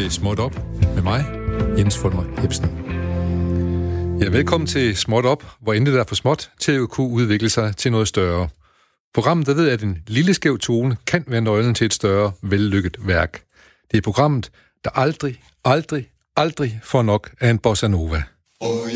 til Småt Op med mig, Jens Fulmer Hebsen. Ja, velkommen til Småt Op, hvor intet er for småt til at kunne udvikle sig til noget større. Programmet, der ved, at en lille skæv tone kan være nøglen til et større, vellykket værk. Det er programmet, der aldrig, aldrig, aldrig får nok af en bossa nova. Oh,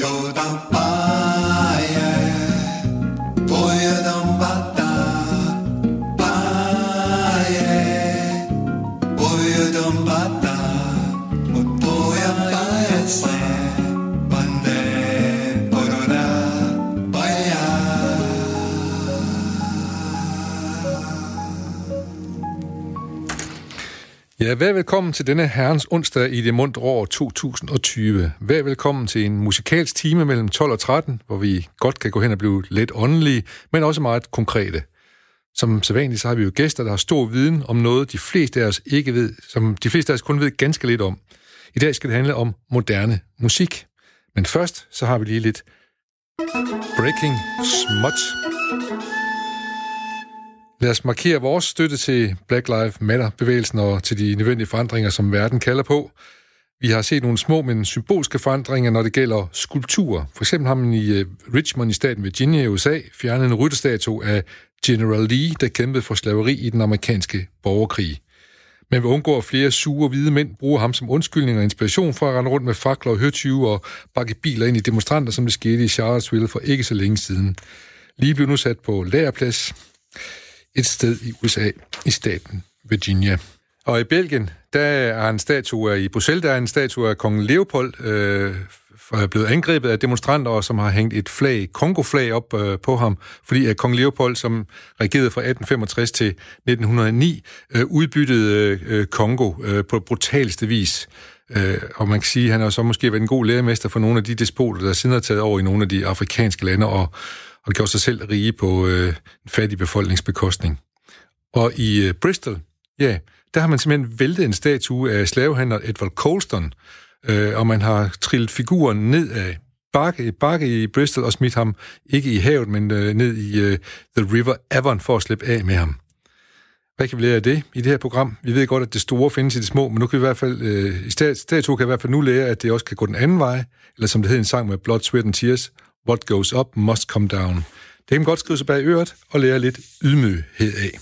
Ja, vær velkommen til denne herrens onsdag i det mundt år 2020. Vær velkommen til en musikalsk time mellem 12 og 13, hvor vi godt kan gå hen og blive lidt åndelige, men også meget konkrete. Som sædvanligt så har vi jo gæster, der har stor viden om noget, de fleste af os ikke ved, som de fleste af os kun ved ganske lidt om. I dag skal det handle om moderne musik. Men først så har vi lige lidt Breaking Smut. Lad os markere vores støtte til Black Lives Matter-bevægelsen og til de nødvendige forandringer, som verden kalder på. Vi har set nogle små, men symbolske forandringer, når det gælder skulpturer. For eksempel har man i øh, Richmond i staten Virginia i USA fjernet en rytterstatue af General Lee, der kæmpede for slaveri i den amerikanske borgerkrig. Man vil undgå, at flere sure hvide mænd bruger ham som undskyldning og inspiration for at rende rundt med fakler og høtyve og bakke biler ind i demonstranter, som det skete i Charlottesville for ikke så længe siden. Lige blev nu sat på lærerplads et sted i USA, i staten Virginia. Og i Belgien, der er en statue i Bruxelles, der er en statue af kong Leopold, øh, er blevet angrebet af demonstranter, som har hængt et flag, Kongo-flag op øh, på ham, fordi at kong Leopold, som regerede fra 1865 til 1909, øh, udbyttede øh, Kongo øh, på brutalste vis. Øh, og man kan sige, at han har så måske været en god læremester for nogle af de despoter, der siden har taget over i nogle af de afrikanske lande og, og gjort sig selv rige på øh, en fattig befolkningsbekostning. Og i øh, Bristol, ja, der har man simpelthen væltet en statue af slavehandler Edward Colston, øh, og man har trillet figuren ned af bakke, bakke i Bristol og smidt ham ikke i havet, men øh, ned i øh, The River Avon for at slippe af med ham. Hvad kan vi lære af det i det her program? Vi ved godt, at det store findes i det små, men nu kan vi i hvert fald, øh, i statue kan i hvert fald nu lære, at det også kan gå den anden vej, eller som det hedder en sang med Blood, Sweat and Tears, What goes up must come down. Det kan man godt skrive sig bag øret og lære lidt ydmyghed af.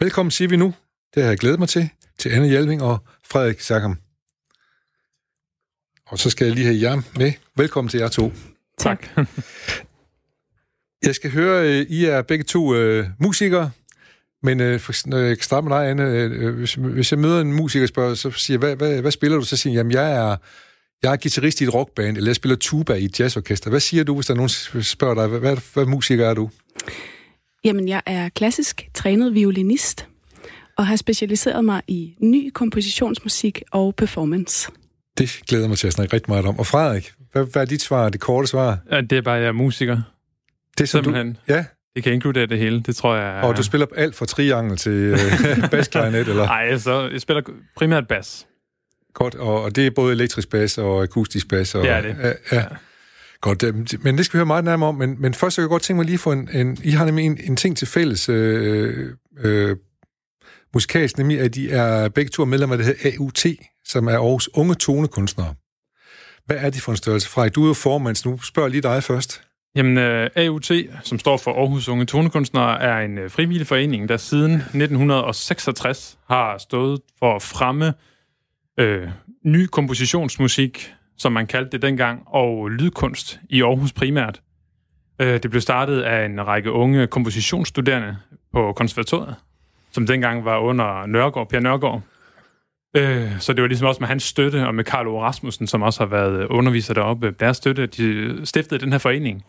Velkommen siger vi nu, det har jeg glædet mig til, til Anne Hjelving og Frederik Sackam. Og så skal jeg lige have jer med. Velkommen til jer to. Tak. jeg skal høre, øh, I er begge to uh, musikere, men uh, for, når jeg kan starte med dig, Anne, uh, hvis, hvis jeg møder en musiker og spørger, så siger jeg, hvad, hvad, hvad spiller du? Så siger jeg, jamen jeg er jeg er guitarist i et rockband, eller jeg spiller tuba i et jazzorkester. Hvad siger du, hvis der er nogen spørger dig, hvad, hvad, hvad musiker er du? Jamen, jeg er klassisk trænet violinist, og har specialiseret mig i ny kompositionsmusik og performance. Det glæder mig til at snakke rigtig meget om. Og Frederik, hvad, hvad er dit svar, det korte svar? Ja, det er bare, jeg er musiker. Det er som Simpelthen. Du, ja, det kan inkludere det hele, det tror jeg. Og du spiller alt fra triangel til øh, bassklarinet, eller? Nej, så jeg spiller primært bas. Godt, og, og det er både elektrisk bas og akustisk bas. Og, det er det. Ja, ja. Godt, øh, men det skal vi høre meget nærmere om. Men, men først så kan jeg godt tænke mig lige få en, en... I har nemlig en, en ting til fælles øh, øh, musikalsk, nemlig at de er begge to medlemmer af det her AUT, som er Aarhus Unge Tonekunstnere. Hvad er de for en størrelse? Fra du er jo formand, så nu spørger lige dig først. Jamen, øh, AUT, som står for Aarhus Unge Tonekunstnere, er en uh, frivillig forening, der siden 1966 har stået for at fremme øh, ny kompositionsmusik, som man kaldte det dengang, og lydkunst i Aarhus primært. Øh, det blev startet af en række unge kompositionsstuderende på konservatoriet, som dengang var under Nørgaard, Per Nørgaard. Øh, så det var ligesom også med hans støtte, og med Karl O. Rasmussen, som også har været underviser deroppe, deres støtte, de stiftede den her forening.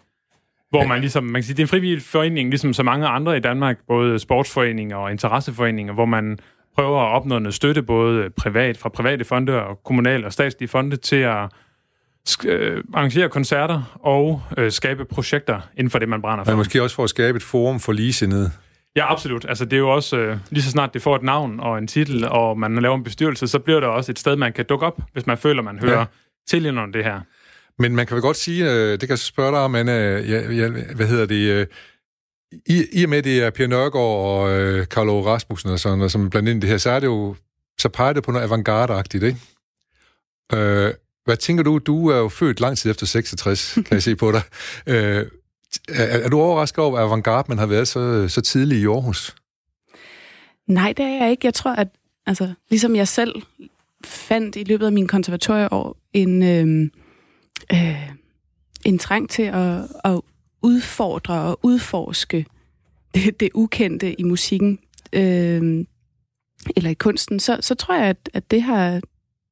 Hvor man ligesom, man kan sige, det er en frivillig forening, ligesom så mange andre i Danmark, både sportsforeninger og interesseforeninger, hvor man prøver at opnå noget støtte, både privat, fra private fonde og kommunale og statslige fonde, til at øh, arrangere koncerter og øh, skabe projekter inden for det, man brænder for. Men måske også for at skabe et forum for ligesindede. Ja, absolut. Altså, det er jo også, øh, lige så snart det får et navn og en titel, og man laver en bestyrelse, så bliver det også et sted, man kan dukke op, hvis man føler, man hører ja. til under det her. Men man kan vel godt sige, øh, det kan jeg spørge dig om, Anna, ja, ja, hvad hedder det, øh, i, I og med, det er Per Nørgaard og øh, Carlo Rasmussen og sådan noget, som blandt andet det her, så er det jo, så peger det på noget avantgarde-agtigt, ikke? Øh, hvad tænker du? Du er jo født lang tid efter 66, kan jeg se på dig. Øh, er, er du overrasket over, at avantgarde man har været så, så tidlig i Aarhus? Nej, det er jeg ikke. Jeg tror, at altså, ligesom jeg selv fandt i løbet af min konservatorieår en, øh, øh, en trang til at, at udfordre og udforske det, det ukendte i musikken øh, eller i kunsten, så, så tror jeg, at, at det, har,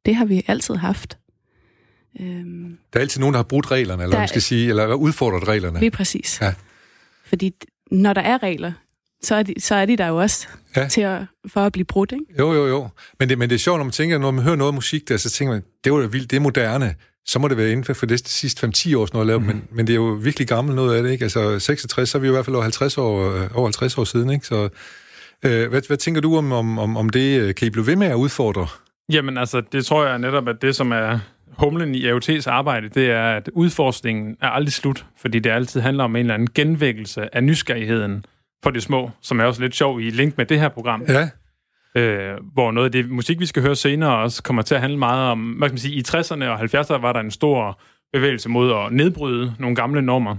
det har vi altid haft. Øhm, der er altid nogen, der har brudt reglerne, eller man skal sige, eller udfordret reglerne. Lige præcis. Ja. Fordi når der er regler, så er de, så er de der jo også ja. til at, for at blive brudt, ikke? Jo, jo, jo. Men det, men det er sjovt, når man tænker, når man hører noget musik der, så tænker man, det var da vildt, det er moderne. Så må det være inden for det sidste 5-10 år, noget lavet, mm. men, men det er jo virkelig gammelt noget af det, ikke? Altså 66, så er vi jo i hvert fald over 50 år, øh, over 50 år siden, ikke? Så øh, hvad, hvad tænker du om, om, om, om det? Kan I blive ved med at udfordre? Jamen altså, det tror jeg netop, at det, som er humlen i AOT's arbejde, det er, at udforskningen er aldrig slut, fordi det altid handler om en eller anden genvækkelse af nysgerrigheden for det små, som er også lidt sjov i link med det her program. Ja. Øh, hvor noget af det musik, vi skal høre senere, også kommer til at handle meget om, hvad kan man sige, i 60'erne og 70'erne var der en stor bevægelse mod at nedbryde nogle gamle normer,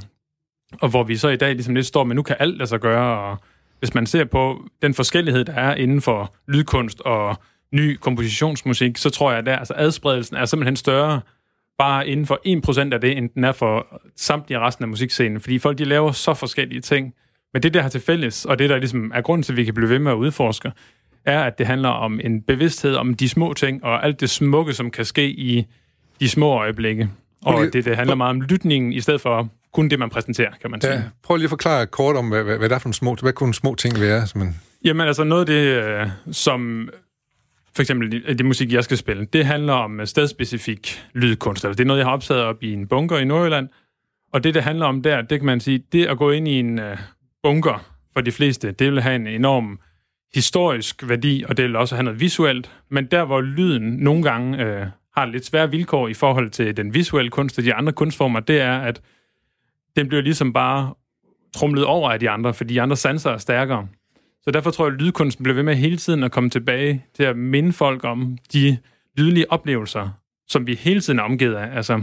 og hvor vi så i dag ligesom lidt står men nu kan alt lade sig gøre, og hvis man ser på den forskellighed, der er inden for lydkunst og ny kompositionsmusik, så tror jeg, at der, altså adspredelsen er simpelthen større bare inden for 1% af det, end den er for samtlige resten af musikscenen. Fordi folk, de laver så forskellige ting. Men det, der har til fælles, og det, der ligesom er grunden til, at vi kan blive ved med at udforske, er, at det handler om en bevidsthed om de små ting, og alt det smukke, som kan ske i de små øjeblikke. Og det, det handler meget om lytningen, i stedet for kun det, man præsenterer, kan man sige. Ja, prøv lige at forklare kort om, hvad, hvad, hvad der er for nogle små, hvad kunne små ting være? Som man... Jamen altså noget af det, øh, som for eksempel det, det musik, jeg skal spille, det handler om stedspecifik lydkunst. Altså, det er noget, jeg har optaget op i en bunker i Nordjylland. Og det, det handler om der, det kan man sige, det at gå ind i en uh, bunker for de fleste, det vil have en enorm historisk værdi, og det vil også have noget visuelt. Men der, hvor lyden nogle gange øh, har lidt svære vilkår i forhold til den visuelle kunst og de andre kunstformer, det er, at den bliver ligesom bare trumlet over af de andre, fordi de andre sanser er stærkere. Så derfor tror jeg, at lydkunsten bliver ved med hele tiden at komme tilbage til at minde folk om de lydlige oplevelser, som vi hele tiden er omgivet af. Altså,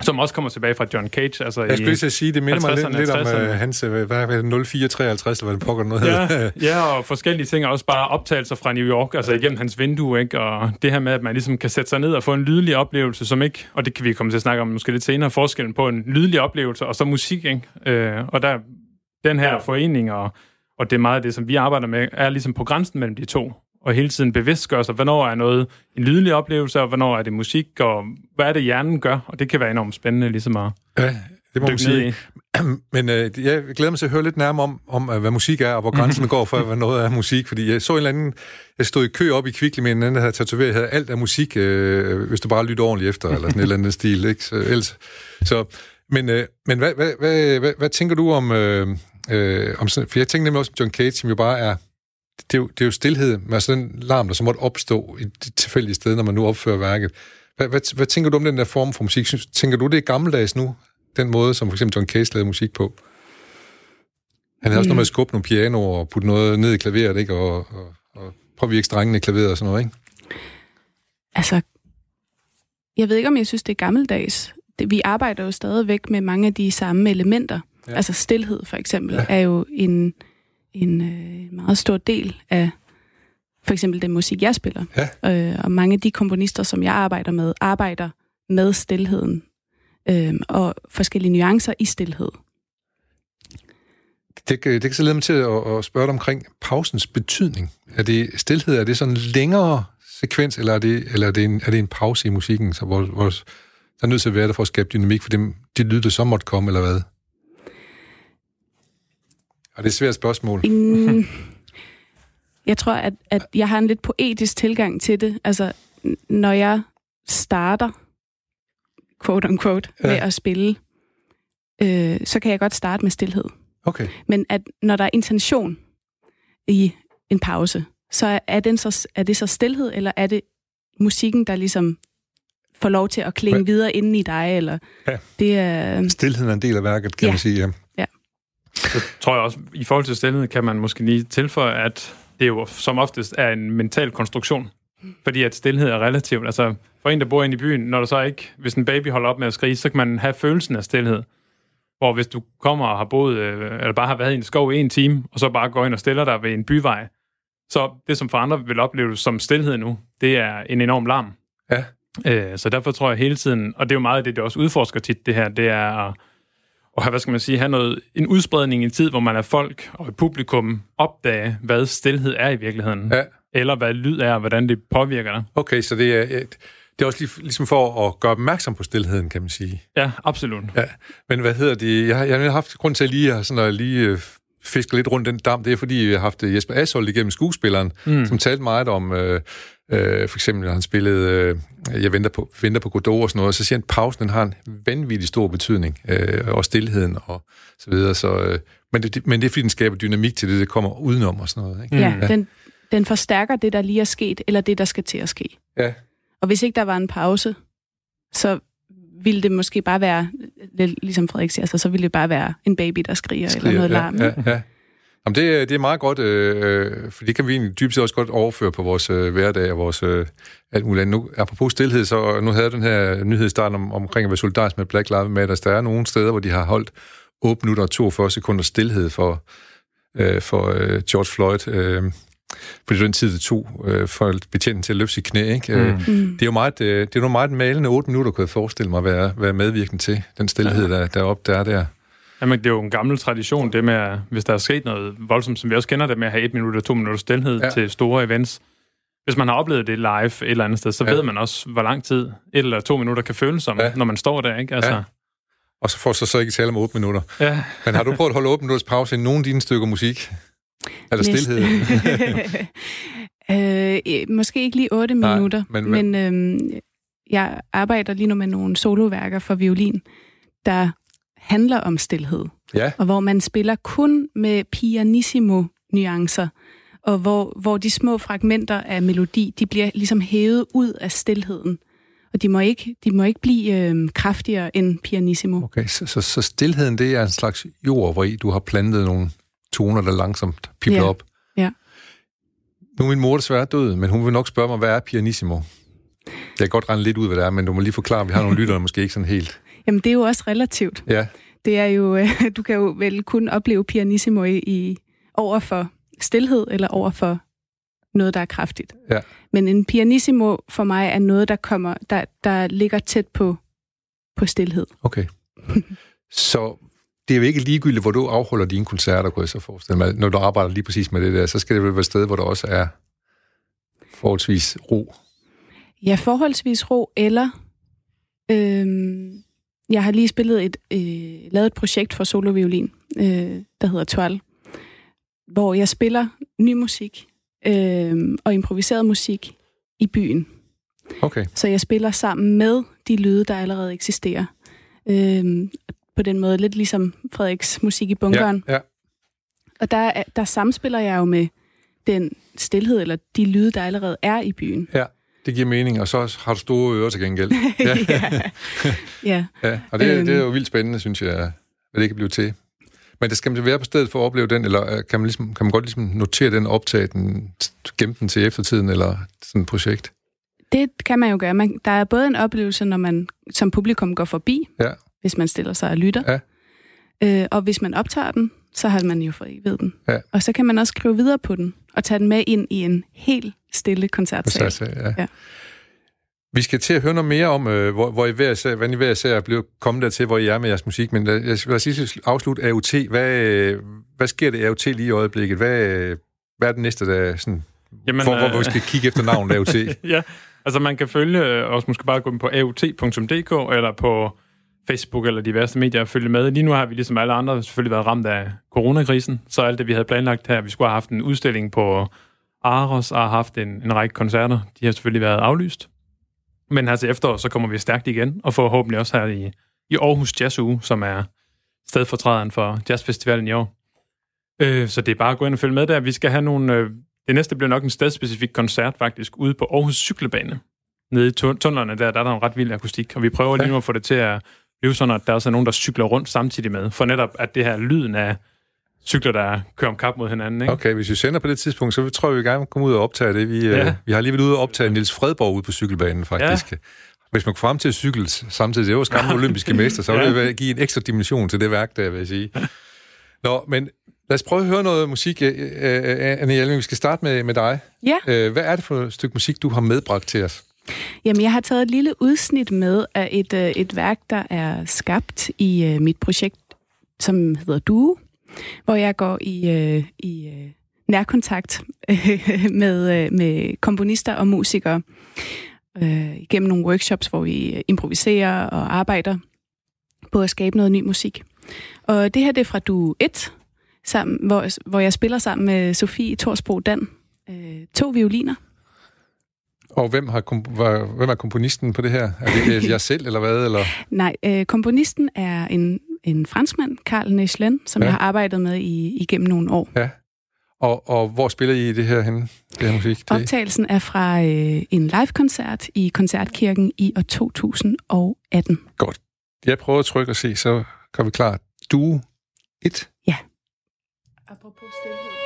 som også kommer tilbage fra John Cage. Altså jeg skulle lige sige, det minder mig lidt, lidt om uh, hans, uh, hvad er det, 0453, eller hvad det pokker noget ja, ja, og forskellige ting, også bare optagelser fra New York, altså igennem hans vindue, ikke? og det her med, at man ligesom kan sætte sig ned og få en lydlig oplevelse, som ikke, og det kan vi komme til at snakke om måske lidt senere, forskellen på en lydlig oplevelse og så musik, ikke? Uh, og der den her forening og og det er meget af det, som vi arbejder med, er ligesom på grænsen mellem de to. Og hele tiden bevidst gøre sig, hvornår er noget en lydelig oplevelse, og hvornår er det musik, og hvad er det, hjernen gør. Og det kan være enormt spændende ligesom at ja, det må man sige. Men øh, jeg glæder mig til at høre lidt nærmere om, om hvad musik er, og hvor grænsen går for, hvad noget er musik. Fordi jeg så en eller anden... Jeg stod i kø op i Kvickly med en anden, der havde tatoveret, havde alt af musik, øh, hvis du bare lytter ordentligt efter, eller sådan et eller andet stil. Ikke? Så, ellers, så, men øh, men hvad, hvad, hvad, hvad, hvad tænker du om, øh, Øh, om sådan, for jeg tænker nemlig også om John Cage, som jo bare er... Det er jo, det er jo stillhed med sådan en larm, der så måtte opstå i et tilfældigt sted, når man nu opfører værket. Hvad, hvad, hvad tænker du om den der form for musik? Tænker du, det er gammeldags nu? Den måde, som for eksempel John Cage lavede musik på? Han havde mm. også noget med at skubbe nogle pianoer og putte noget ned i klaveret, ikke? Og, og, og påvirke strengene i klaveret og sådan noget, ikke? Altså, jeg ved ikke, om jeg synes, det er gammeldags. Det, vi arbejder jo stadigvæk med mange af de samme elementer. Ja. Altså stillhed for eksempel ja. er jo en, en øh, meget stor del af for eksempel den musik, jeg spiller. Ja. Øh, og mange af de komponister, som jeg arbejder med, arbejder med stillheden øh, og forskellige nuancer i stillhed. Det, det kan så lede mig til at, at spørge dig omkring pausens betydning. Er det stillhed, er det sådan en længere sekvens, eller er det, eller er det, en, er det en pause i musikken, så hvor, hvor der er nødt til at være der for at skabe dynamik for dem, de lyd, der så måtte komme, eller hvad? Og det er et svært spørgsmål. Mm, jeg tror, at, at jeg har en lidt poetisk tilgang til det. Altså, når jeg starter, quote unquote, ja. med at spille, øh, så kan jeg godt starte med stillhed. Okay. Men at når der er intention i en pause, så er, den så, er det så stillhed, eller er det musikken, der ligesom får lov til at klinge ja. videre inden i dig? Eller ja. det er, Stilheden er en del af værket, kan ja. man sige. Ja. Så tror jeg også, i forhold til stillhed, kan man måske lige tilføje, at det jo som oftest er en mental konstruktion. Fordi at stillhed er relativt. Altså, for en, der bor inde i byen, når der så ikke, hvis en baby holder op med at skrige, så kan man have følelsen af stillhed. Hvor hvis du kommer og har boet, øh, eller bare har været i en skov i en time, og så bare går ind og stiller dig ved en byvej, så det, som for andre vil opleve som stillhed nu, det er en enorm larm. Ja. Øh, så derfor tror jeg hele tiden, og det er jo meget af det, det også udforsker tit, det her, det er at, have, hvad skal man sige, have noget, en udspredning i en tid, hvor man er folk og et publikum opdage, hvad stillhed er i virkeligheden. Ja. Eller hvad lyd er, og hvordan det påvirker dig. Okay, så det er, det er også lige, ligesom for at gøre opmærksom på stillheden, kan man sige. Ja, absolut. Ja, men hvad hedder det? Jeg har, jeg har haft grund til at lige, at sådan at lige øh, fiske lidt rundt den dam. Det er, fordi jeg har haft Jesper Ashold igennem skuespilleren, mm. som talte meget om, øh, øh, for eksempel, når han spillede øh, Jeg venter på, venter på Godot og sådan noget, så siger han, at pausen den har en vanvittig stor betydning, øh, og stillheden og så videre. Så, øh, men, det, men det er, fordi den skaber dynamik til det, der kommer udenom og sådan noget. Ikke? Ja, ja. Den, den forstærker det, der lige er sket, eller det, der skal til at ske. Ja. Og hvis ikke der var en pause, så ville det måske bare være, ligesom Frederik siger, altså, så ville det bare være en baby, der skriger, skriger eller noget ja, larm. Ja, ja. Jamen det, det er meget godt, øh, for det kan vi egentlig dybest set også godt overføre på vores øh, hverdag og vores øh, alt muligt. Nu, apropos stillhed, så nu havde jeg den her nyhed i starten om, omkring at være solidarisk med Black Lives Matter. Der er nogle steder, hvor de har holdt 8 minutter og 42 sekunder stillhed for, øh, for øh, George Floyd. Øh, fordi den tid, det tog øh, for betjenten til at løfte sit knæ. Ikke? Mm. Mm. Det er jo meget, øh, det er noget meget malende 8 minutter, kunne jeg forestille mig at være, være medvirkende til, den stillhed, ja. der, deroppe, der er der. Jamen, det er jo en gammel tradition, det med, at, hvis der er sket noget voldsomt, som vi også kender det med at have et minut og to minutter stillhed ja. til store events. Hvis man har oplevet det live et eller andet sted, så ja. ved man også, hvor lang tid et eller to minutter kan føles som, ja. når man står der, ikke? Altså, ja. Og så får så så ikke tale om 8 minutter. Ja. Men har du prøvet at holde 8 minutters pause i nogle af dine stykker musik? Eller stillhed? øh, måske ikke lige 8 Nej, minutter, men, men, men øh, jeg arbejder lige nu med nogle soloværker for violin, der handler om stillhed. Ja. Og hvor man spiller kun med pianissimo nuancer, og hvor, hvor de små fragmenter af melodi, de bliver ligesom hævet ud af stillheden. Og de må ikke, de må ikke blive øh, kraftigere end pianissimo. Okay, så, så, så stillheden, det er en slags jord, hvor I, du har plantet nogle toner, der langsomt pipler ja. op. Ja. Nu er min mor desværre død, men hun vil nok spørge mig, hvad er pianissimo? Jeg kan godt regne lidt ud, hvad det er, men du må lige forklare, vi har nogle lyttere, måske ikke sådan helt. Jamen, det er jo også relativt. Ja. Det er jo, du kan jo vel kun opleve pianissimo i, i over for stillhed eller over for noget, der er kraftigt. Ja. Men en pianissimo for mig er noget, der kommer, der, der ligger tæt på, på stillhed. Okay. så det er jo ikke ligegyldigt, hvor du afholder dine koncerter, kunne jeg så forestille mig. Når du arbejder lige præcis med det der, så skal det vel være et sted, hvor der også er forholdsvis ro. Ja, forholdsvis ro, eller øhm, jeg har lige spillet et, øh, lavet et projekt for soloviolin, øh, der hedder Twal, hvor jeg spiller ny musik øh, og improviseret musik i byen. Okay. Så jeg spiller sammen med de lyde, der allerede eksisterer. Øh, på den måde, lidt ligesom Frederiks musik i bunkeren. Ja, ja. Og der, der samspiller jeg jo med den stillhed, eller de lyde, der allerede er i byen. Ja, det giver mening, og så har du store ører til gengæld. Ja. ja. ja. ja. Og det, øhm. det er jo vildt spændende, synes jeg, at det kan blive til. Men det skal man være på stedet for at opleve den, eller øh, kan man, ligesom, kan man godt ligesom notere den, optage den, gemme den til eftertiden, eller sådan et projekt? Det kan man jo gøre. Man, der er både en oplevelse, når man som publikum går forbi, ja. hvis man stiller sig og lytter, ja. øh, og hvis man optager den, så har man jo fået ved den. Ja. Og så kan man også skrive videre på den, og tage den med ind i en helt stille koncertsal. koncertsal ja. Ja. Vi skal til at høre noget mere om, øh, hvor, hvor I hver især, hvordan I hver især er blevet kommet dertil, hvor I er med jeres musik. Men jeg vil sige afslutte AOT. Hvad, hvad sker det AOT lige i øjeblikket? Hvad, hvad er det næste, der sådan, Jamen, hvor, hvor, hvor vi skal kigge efter navnet AOT? ja, altså man kan følge os måske bare gå ind på aot.dk eller på Facebook eller diverse medier og følge med. Lige nu har vi ligesom alle andre selvfølgelig været ramt af coronakrisen, så alt det, vi havde planlagt her, vi skulle have haft en udstilling på Aros og har haft en, en række koncerter. De har selvfølgelig været aflyst. Men her til efterår, så kommer vi stærkt igen, og forhåbentlig også her i, i Aarhus Jazz Uge, som er stedfortræderen for Jazzfestivalen i år. Øh, så det er bare at gå ind og følge med der. Vi skal have nogle... Øh, det næste bliver nok en stedspecifik koncert faktisk ude på Aarhus Cykelbane. Nede i tunnelerne der, der er der en ret vild akustik, og vi prøver lige nu at få det til at blive sådan, at der også er nogen, der cykler rundt samtidig med, for netop at det her lyden af cykler, der kører om kap mod hinanden. Ikke? Okay, hvis vi sender på det tidspunkt, så tror jeg, vi gerne komme ud og optage det. Vi, ja. øh, vi har lige været ude og optage Nils Fredborg ude på cykelbanen, faktisk. Ja. Hvis man går frem til at cykle samtidig, det var skræmmende olympiske mester, så vil det give en ekstra dimension til det værk, der vil jeg sige. Nå, men lad os prøve at høre noget musik. Øh, øh, Anne Hjelming, vi skal starte med, med dig. Ja. Øh, hvad er det for et stykke musik, du har medbragt til os? Jamen, jeg har taget et lille udsnit med af et, øh, et værk, der er skabt i øh, mit projekt, som hedder Duo, hvor jeg går i, øh, i nærkontakt med, med komponister og musikere øh, gennem nogle workshops, hvor vi improviserer og arbejder på at skabe noget ny musik. Og det her det er fra Du 1, sammen, hvor, hvor jeg spiller sammen med Sofie Torsbro Dan. Øh, to violiner. Og hvem, har kom- hvem er komponisten på det her? Er det jeg selv, eller hvad? Eller? Nej, øh, komponisten er en, en franskmand, Carl Neschlen, som ja. jeg har arbejdet med i, igennem nogle år. Ja. Og, og hvor spiller I det her henne, det her musik? Det... Optagelsen er fra øh, en live-koncert i Koncertkirken i år 2018. Godt. Jeg prøver at trykke og se, så kan vi klar. Du et. Ja. Apropos stillhed.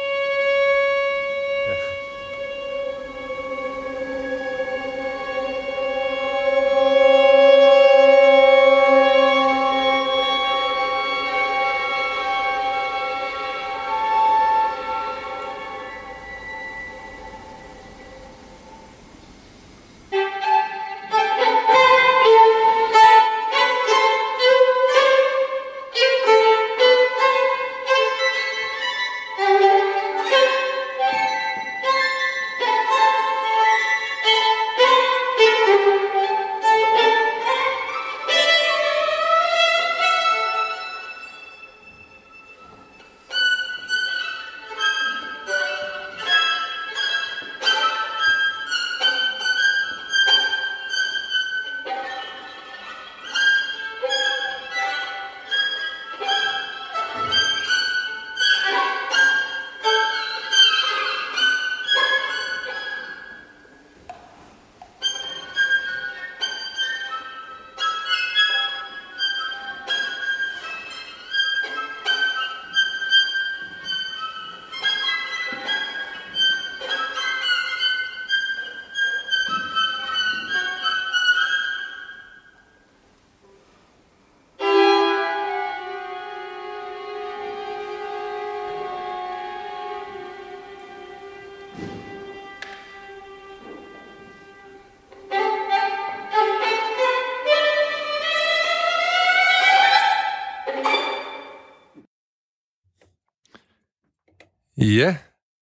Ja,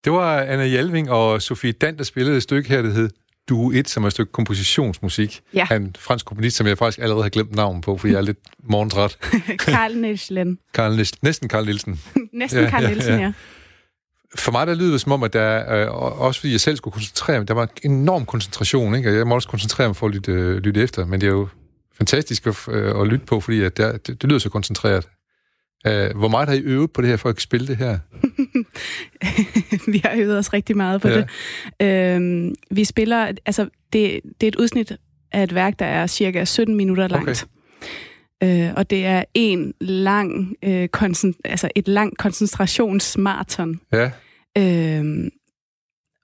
det var Anna Hjalving og Sofie Dan, der spillede et stykke her, der hed Duo 1, som er et stykke kompositionsmusik ja. af en fransk komponist, som jeg faktisk allerede har glemt navn på, fordi jeg er lidt morgentræt. Karl Nielsen. Karl Nielsen. Næsten Karl Nielsen. Næsten ja, Karl Nielsen, ja. ja. For mig der lyder det som om, at der, øh, også fordi jeg selv skulle koncentrere mig, der var en enorm koncentration, ikke? og jeg må også koncentrere mig for at lytte, øh, lytte efter, men det er jo fantastisk at, øh, at lytte på, fordi at der, det, det lyder så koncentreret. Uh, hvor meget har I øvet på det her, for at spille det her? vi har øvet os rigtig meget på ja. det. Uh, vi spiller, altså det, det er et udsnit af et værk, der er cirka 17 minutter langt. Okay. Uh, og det er en lang, uh, koncent- altså et lang koncentrationsmarathon. Ja. Uh,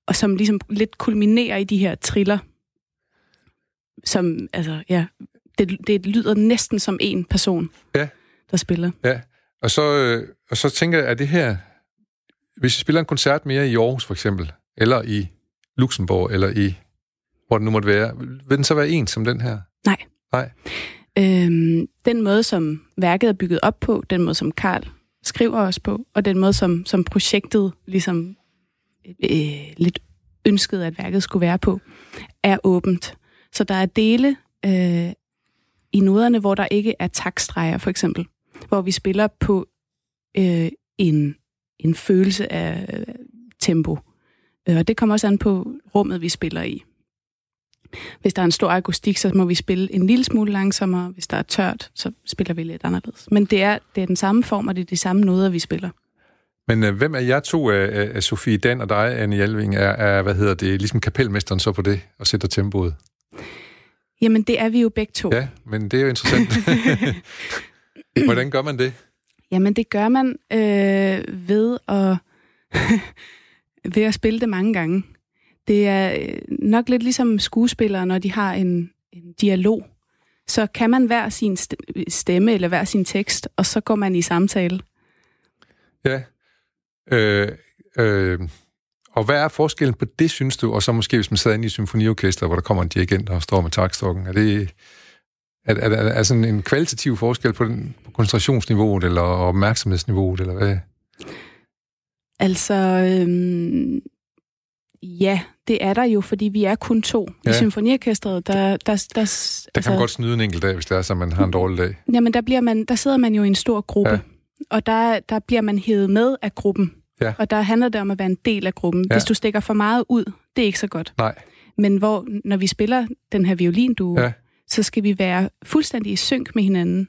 og som ligesom lidt kulminerer i de her triller, som, altså, ja, det, det lyder næsten som en person, ja. der spiller. Ja. Og så, øh, og så tænker jeg, at det her, hvis vi spiller en koncert mere i Aarhus for eksempel, eller i Luxembourg, eller i, hvor det nu måtte være, vil den så være en som den her? Nej. Nej. Øhm, den måde, som værket er bygget op på, den måde, som Karl skriver os på, og den måde, som, som projektet ligesom øh, lidt ønskede, at værket skulle være på, er åbent. Så der er dele øh, i noderne, hvor der ikke er takstreger, for eksempel hvor vi spiller på øh, en, en følelse af øh, tempo. Øh, og det kommer også an på rummet, vi spiller i. Hvis der er en stor akustik, så må vi spille en lille smule langsommere. Hvis der er tørt, så spiller vi lidt anderledes. Men det er, det er den samme form, og det er de samme noder, vi spiller. Men øh, hvem er jer to af, af Sofie Dan og dig, Anne Hjalving, er, er, hvad hedder det, ligesom kapelmesteren så på det og sætter tempoet? Jamen, det er vi jo begge to. Ja, men det er jo interessant. Hvordan gør man det? Jamen, det gør man øh, ved at ved at spille det mange gange. Det er øh, nok lidt ligesom skuespillere, når de har en, en dialog. Så kan man hver sin stemme eller hver sin tekst, og så går man i samtale. Ja. Øh, øh, og hvad er forskellen på det, synes du? Og så måske, hvis man sidder inde i symfoniorkester, hvor der kommer en dirigent og står med takstokken. Er det er, er, er, er sådan en kvalitativ forskel på, den, på koncentrationsniveauet eller opmærksomhedsniveauet, eller hvad? Altså, øhm, ja, det er der jo, fordi vi er kun to ja. i symfoniorkestret. Der, der, der, der, der kan altså, man godt snyde en enkelt dag, hvis det er, så man har en dårlig dag. Jamen, der, bliver man, der sidder man jo i en stor gruppe, ja. og der, der bliver man hævet med af gruppen. Ja. Og der handler det om at være en del af gruppen. Ja. Hvis du stikker for meget ud, det er ikke så godt. Nej. Men hvor, når vi spiller den her violin, du, ja. Så skal vi være fuldstændig i synk med hinanden,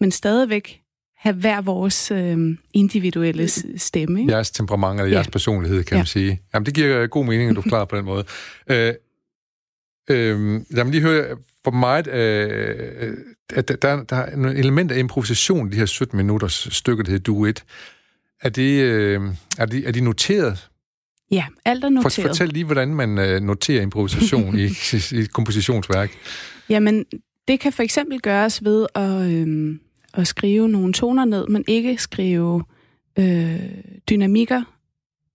men stadigvæk have hver vores øh, individuelle stemme. Ikke? Jeres temperament eller jeres ja. personlighed, kan ja. man sige. Jamen, det giver god mening, at du forklarer på den måde. Øh, øh, lad mig lige høre, for mig, øh, at der, der er et element af improvisation i de her 17 minutters stykke, der hedder Duet. Er det, øh, er, de, er de noteret? Ja, alt er noteret. For, fortæl lige, hvordan man øh, noterer improvisation i, i et kompositionsværk. Jamen, det kan for eksempel gøres ved at... øhm, at skrive nogle toner ned, men ikke skrive øh, dynamikker,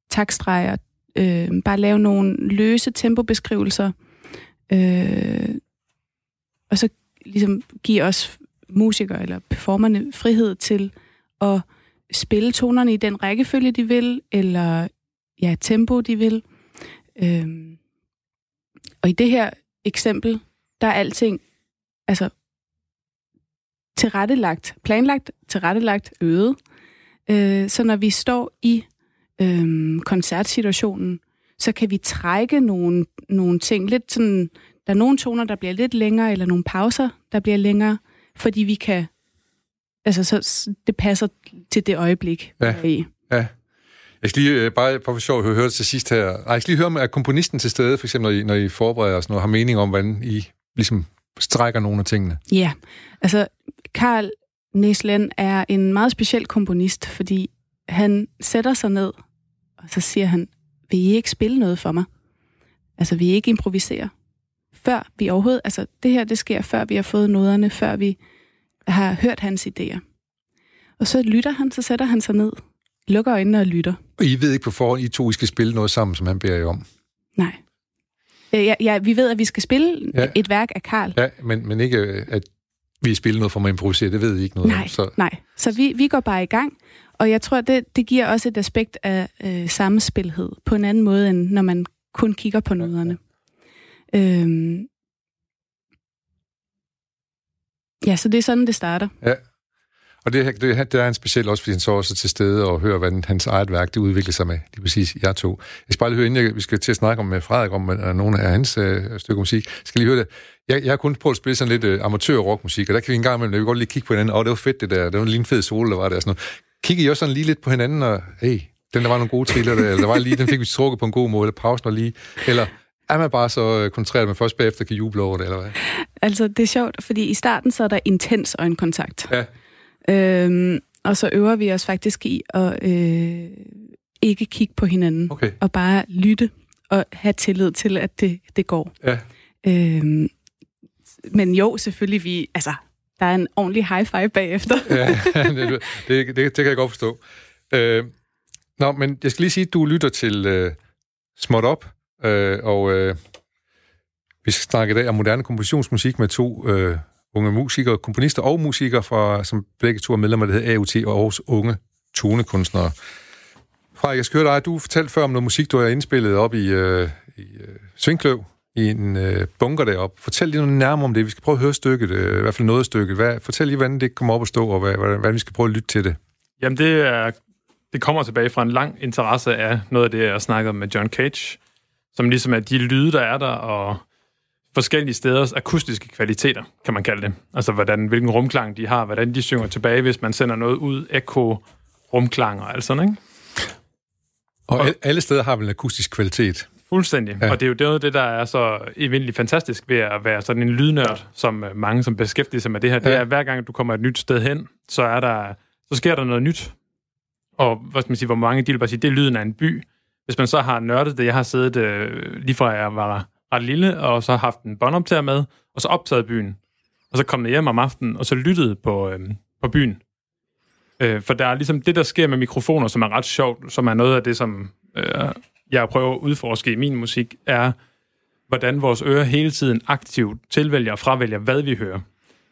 takstreger, øh, bare lave nogle løse tempobeskrivelser, øh, og så ligesom give os musikere eller performerne frihed til at spille tonerne i den rækkefølge, de vil, eller ja, tempo, de vil. Øh, og i det her eksempel, der er alting altså tilrettelagt, planlagt, tilrettelagt, øget. Øh, så når vi står i øh, koncertsituationen, så kan vi trække nogle, nogle ting lidt sådan, der er nogle toner, der bliver lidt længere, eller nogle pauser, der bliver længere, fordi vi kan, altså så, det passer til det øjeblik, ja. vi er i. Ja. Jeg skal lige, øh, bare for sjov, høre det til sidst her. Jeg skal lige høre, er komponisten til stede, for eksempel når I, når I forbereder os, og har mening om, hvordan I ligesom strækker nogle af tingene? Ja, altså Karl Næslen er en meget speciel komponist, fordi han sætter sig ned, og så siger han, vil I ikke spille noget for mig? Altså, vil I ikke improvisere? Før vi overhovedet, altså det her, det sker før vi har fået noderne, før vi har hørt hans idéer. Og så lytter han, så sætter han sig ned, lukker øjnene og lytter. Og I ved ikke på forhånd, I to I skal spille noget sammen, som han beder jer om? Nej. Øh, ja, ja, vi ved, at vi skal spille ja. et værk af Karl. Ja, men, men ikke, at vi spiller noget for at improvisere, det ved I ikke noget nej, om. Så. Nej, så vi, vi går bare i gang, og jeg tror, det, det giver også et aspekt af øh, samspilhed på en anden måde, end når man kun kigger på noderne. Ja. Øhm, ja, så det er sådan, det starter. Ja. Og det, det, det er en speciel også, fordi han så også til stede og hører, hvordan hans eget værk det udvikler sig med. Er præcis jeg to. Jeg skal bare lige høre, inden jeg, vi skal til at snakke om med Frederik om uh, nogle af hans uh, stykker musik. Jeg skal lige høre det. Jeg, jeg har kun prøvet at spille sådan lidt uh, amatør-rockmusik, og der kan vi en gang imellem, vi kan godt lige kigge på hinanden. Åh, oh, det var fedt det der. Det var lige en fed solo, der var der. Sådan noget. Kigger I også sådan lige lidt på hinanden, og hey, den der var nogle gode triller, der, eller der var lige, den fik vi trukket på en god måde, eller pausen var lige, eller er man bare så koncentreret, at man først bagefter kan juble over det, eller hvad? Altså, det er sjovt, fordi i starten så er der intens øjenkontakt. Ja. Øhm, og så øver vi os faktisk i at øh, ikke kigge på hinanden, okay. og bare lytte og have tillid til, at det, det går. Ja. Øhm, men jo, selvfølgelig, vi, altså, der er en ordentlig high five bagefter. ja, det, det, det, det kan jeg godt forstå. Øh, nå, men jeg skal lige sige, at du lytter til øh, Småt Op, øh, og øh, vi skal snakke i dag om moderne kompositionsmusik med to øh, unge musikere, komponister og musikere, fra, som begge to er medlemmer, der hedder AUT og Aarhus Unge Tonekunstnere. Fra jeg skal høre dig, du fortalte før om noget musik, du har indspillet op i, øh, i øh, Svingkløv, i en øh, bunker deroppe. Fortæl lige noget nærmere om det. Vi skal prøve at høre stykket, øh, i hvert fald noget af stykket. Hvad, fortæl lige, hvordan det kommer op at stå, og hvad, hvordan, hvordan vi skal prøve at lytte til det. Jamen, det, er, det kommer tilbage fra en lang interesse af noget af det, jeg snakkede med John Cage, som ligesom er de lyde, der er der, og forskellige steders akustiske kvaliteter, kan man kalde det. Altså, hvordan, hvilken rumklang de har, hvordan de synger tilbage, hvis man sender noget ud, ekko, rumklang og alt sådan, ikke? Og, og alle steder har vel en akustisk kvalitet? Fuldstændig. Ja. Og det er jo noget det, der er så evindeligt fantastisk ved at være sådan en lydnørd, som øh, mange, som beskæftiger sig med det her, det ja. er, at hver gang du kommer et nyt sted hen, så er der så sker der noget nyt. Og hvad skal man sige, hvor mange de vil bare sige, det er lyden af en by. Hvis man så har nørdet det, jeg har siddet øh, lige fra jeg var ret lille, og så har haft en båndoptager med, og så optaget byen. Og så kom jeg hjem om aftenen, og så lyttede på, øh, på byen. Øh, for der er ligesom det, der sker med mikrofoner, som er ret sjovt, som er noget af det, som øh, jeg prøver at udforske i min musik, er, hvordan vores ører hele tiden aktivt tilvælger og fravælger, hvad vi hører.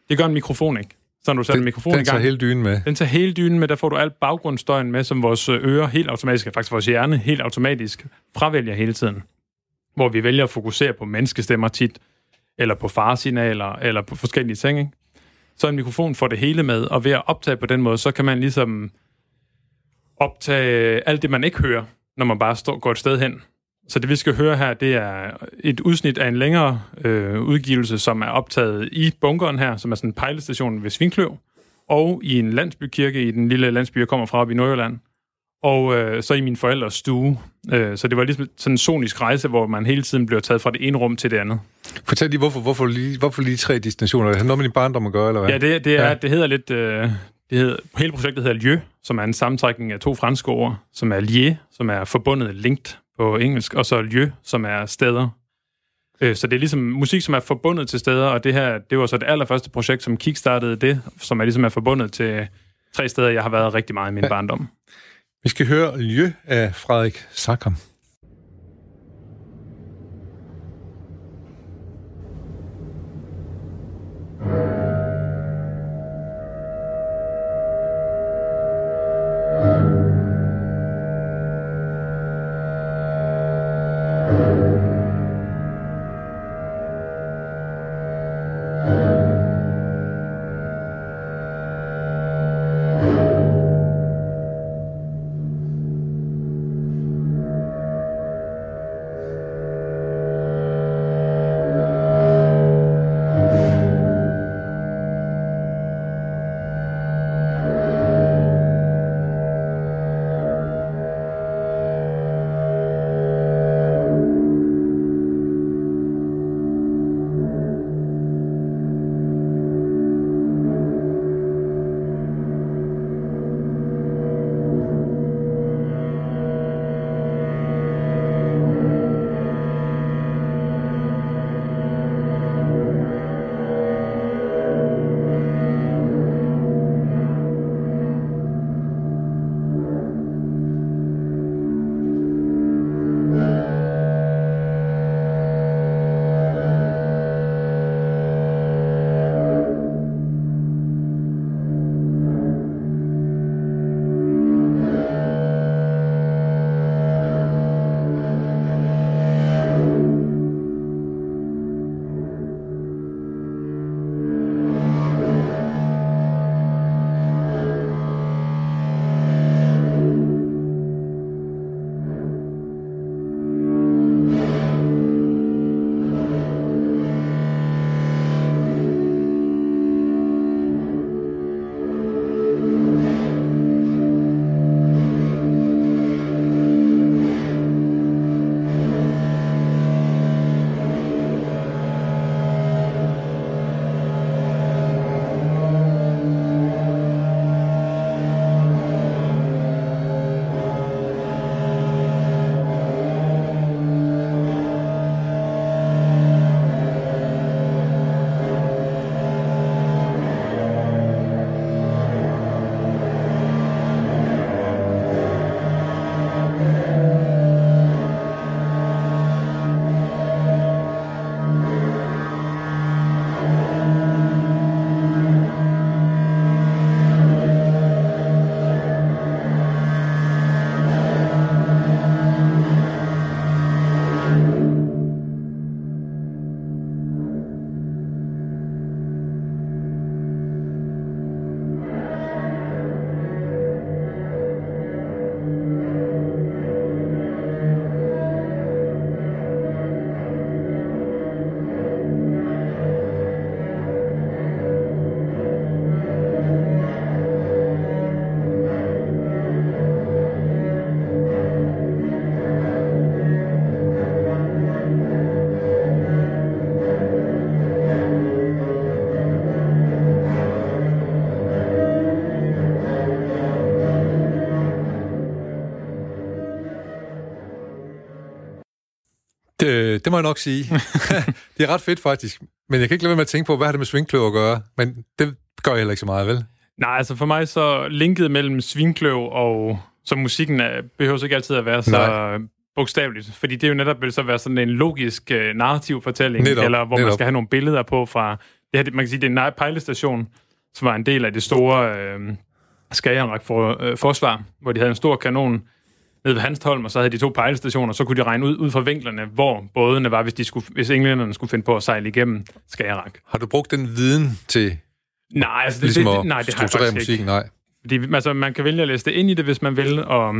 Det gør en mikrofon ikke. Så når du sætter en mikrofon den i gang... tager hele dynen med. Den tager hele dynen med, der får du alt baggrundsstøjen med, som vores ører helt automatisk, faktisk vores hjerne helt automatisk fravælger hele tiden. Hvor vi vælger at fokusere på menneskestemmer tit, eller på faresignaler, eller på forskellige ting, ikke? Så en mikrofon får det hele med, og ved at optage på den måde, så kan man ligesom optage alt det, man ikke hører, når man bare står, går et sted hen. Så det, vi skal høre her, det er et udsnit af en længere øh, udgivelse, som er optaget i bunkeren her, som er sådan en pejlestation ved Svinkløv, og i en landsbykirke i den lille landsby, jeg kommer fra op i Nordjylland, og øh, så i min forældres stue. Øh, så det var ligesom sådan en sonisk rejse, hvor man hele tiden bliver taget fra det ene rum til det andet. Fortæl lige, hvorfor, hvorfor, lige, hvorfor lige tre destinationer? Det har noget med din barndom at gøre, eller hvad? Ja, det, det, er, ja. det hedder lidt... Øh, det hedder, hele projektet hedder Lieu, som er en sammentrækning af to franske ord, som er lié, som er forbundet, linked på engelsk, og så lieu, som er steder. Øh, så det er ligesom musik, som er forbundet til steder, og det her, det var så det allerførste projekt, som kickstartede det, som er ligesom er forbundet til tre steder, jeg har været rigtig meget i min barndom. Vi skal høre Lieu af Frederik Sakam. Det, må jeg nok sige. det er ret fedt, faktisk. Men jeg kan ikke lade være med at tænke på, hvad har det med svingkløv at gøre? Men det gør jeg heller ikke så meget, vel? Nej, altså for mig så linket mellem svingkløv og så musikken er, behøver ikke altid at være så Nej. bogstaveligt, fordi det er jo netop vil så være sådan en logisk uh, narrativ fortælling, netop, eller hvor netop. man skal have nogle billeder på fra, det her, man kan sige, det er en pejlestation, som var en del af det store uh, Skagerrak for, uh, forsvar, hvor de havde en stor kanon nede ved Hanstholm, og så havde de to pejlestationer, så kunne de regne ud, ud fra vinklerne, hvor bådene var, hvis, de skulle, hvis englænderne skulle finde på at sejle igennem Skagerrak. Har du brugt den viden til nej, altså, det, ligesom det, det, nej, det har jeg faktisk musikken? Ikke. Nej. Fordi, altså, man kan vælge at læse det ind i det, hvis man vil, og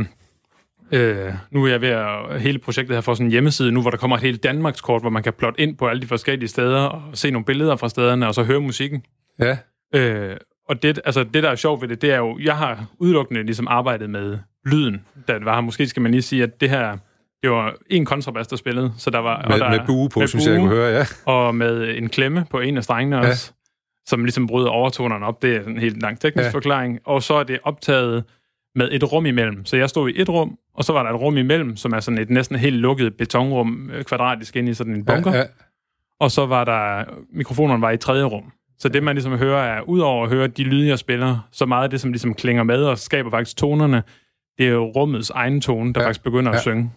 øh, nu er jeg ved at hele projektet her for sådan en hjemmeside nu, hvor der kommer et helt Danmarks kort, hvor man kan plotte ind på alle de forskellige steder, og se nogle billeder fra stederne, og så høre musikken. Ja. Øh, og det, altså, det, der er sjovt ved det, det er jo, jeg har udelukkende ligesom arbejdet med lyden, da det var her. Måske skal man lige sige, at det her, det var en kontrabas, der spillede, så der var... Med, og der, med bue på, med synes bue, jeg, jeg kunne høre, ja. Og med en klemme på en af strengene ja. også, som ligesom bryder overtonerne op. Det er en helt lang teknisk ja. forklaring. Og så er det optaget med et rum imellem. Så jeg stod i et rum, og så var der et rum imellem, som er sådan et næsten helt lukket betonrum, øh, kvadratisk ind i sådan en bunker. Ja, ja. Og så var der, mikrofonerne var i tredje rum. Så det, man ligesom hører, er, udover at høre de lyde, jeg spiller, så meget af det, som ligesom klinger med og skaber faktisk tonerne, det er jo rummets egen tone, der ja. faktisk begynder ja. at synge.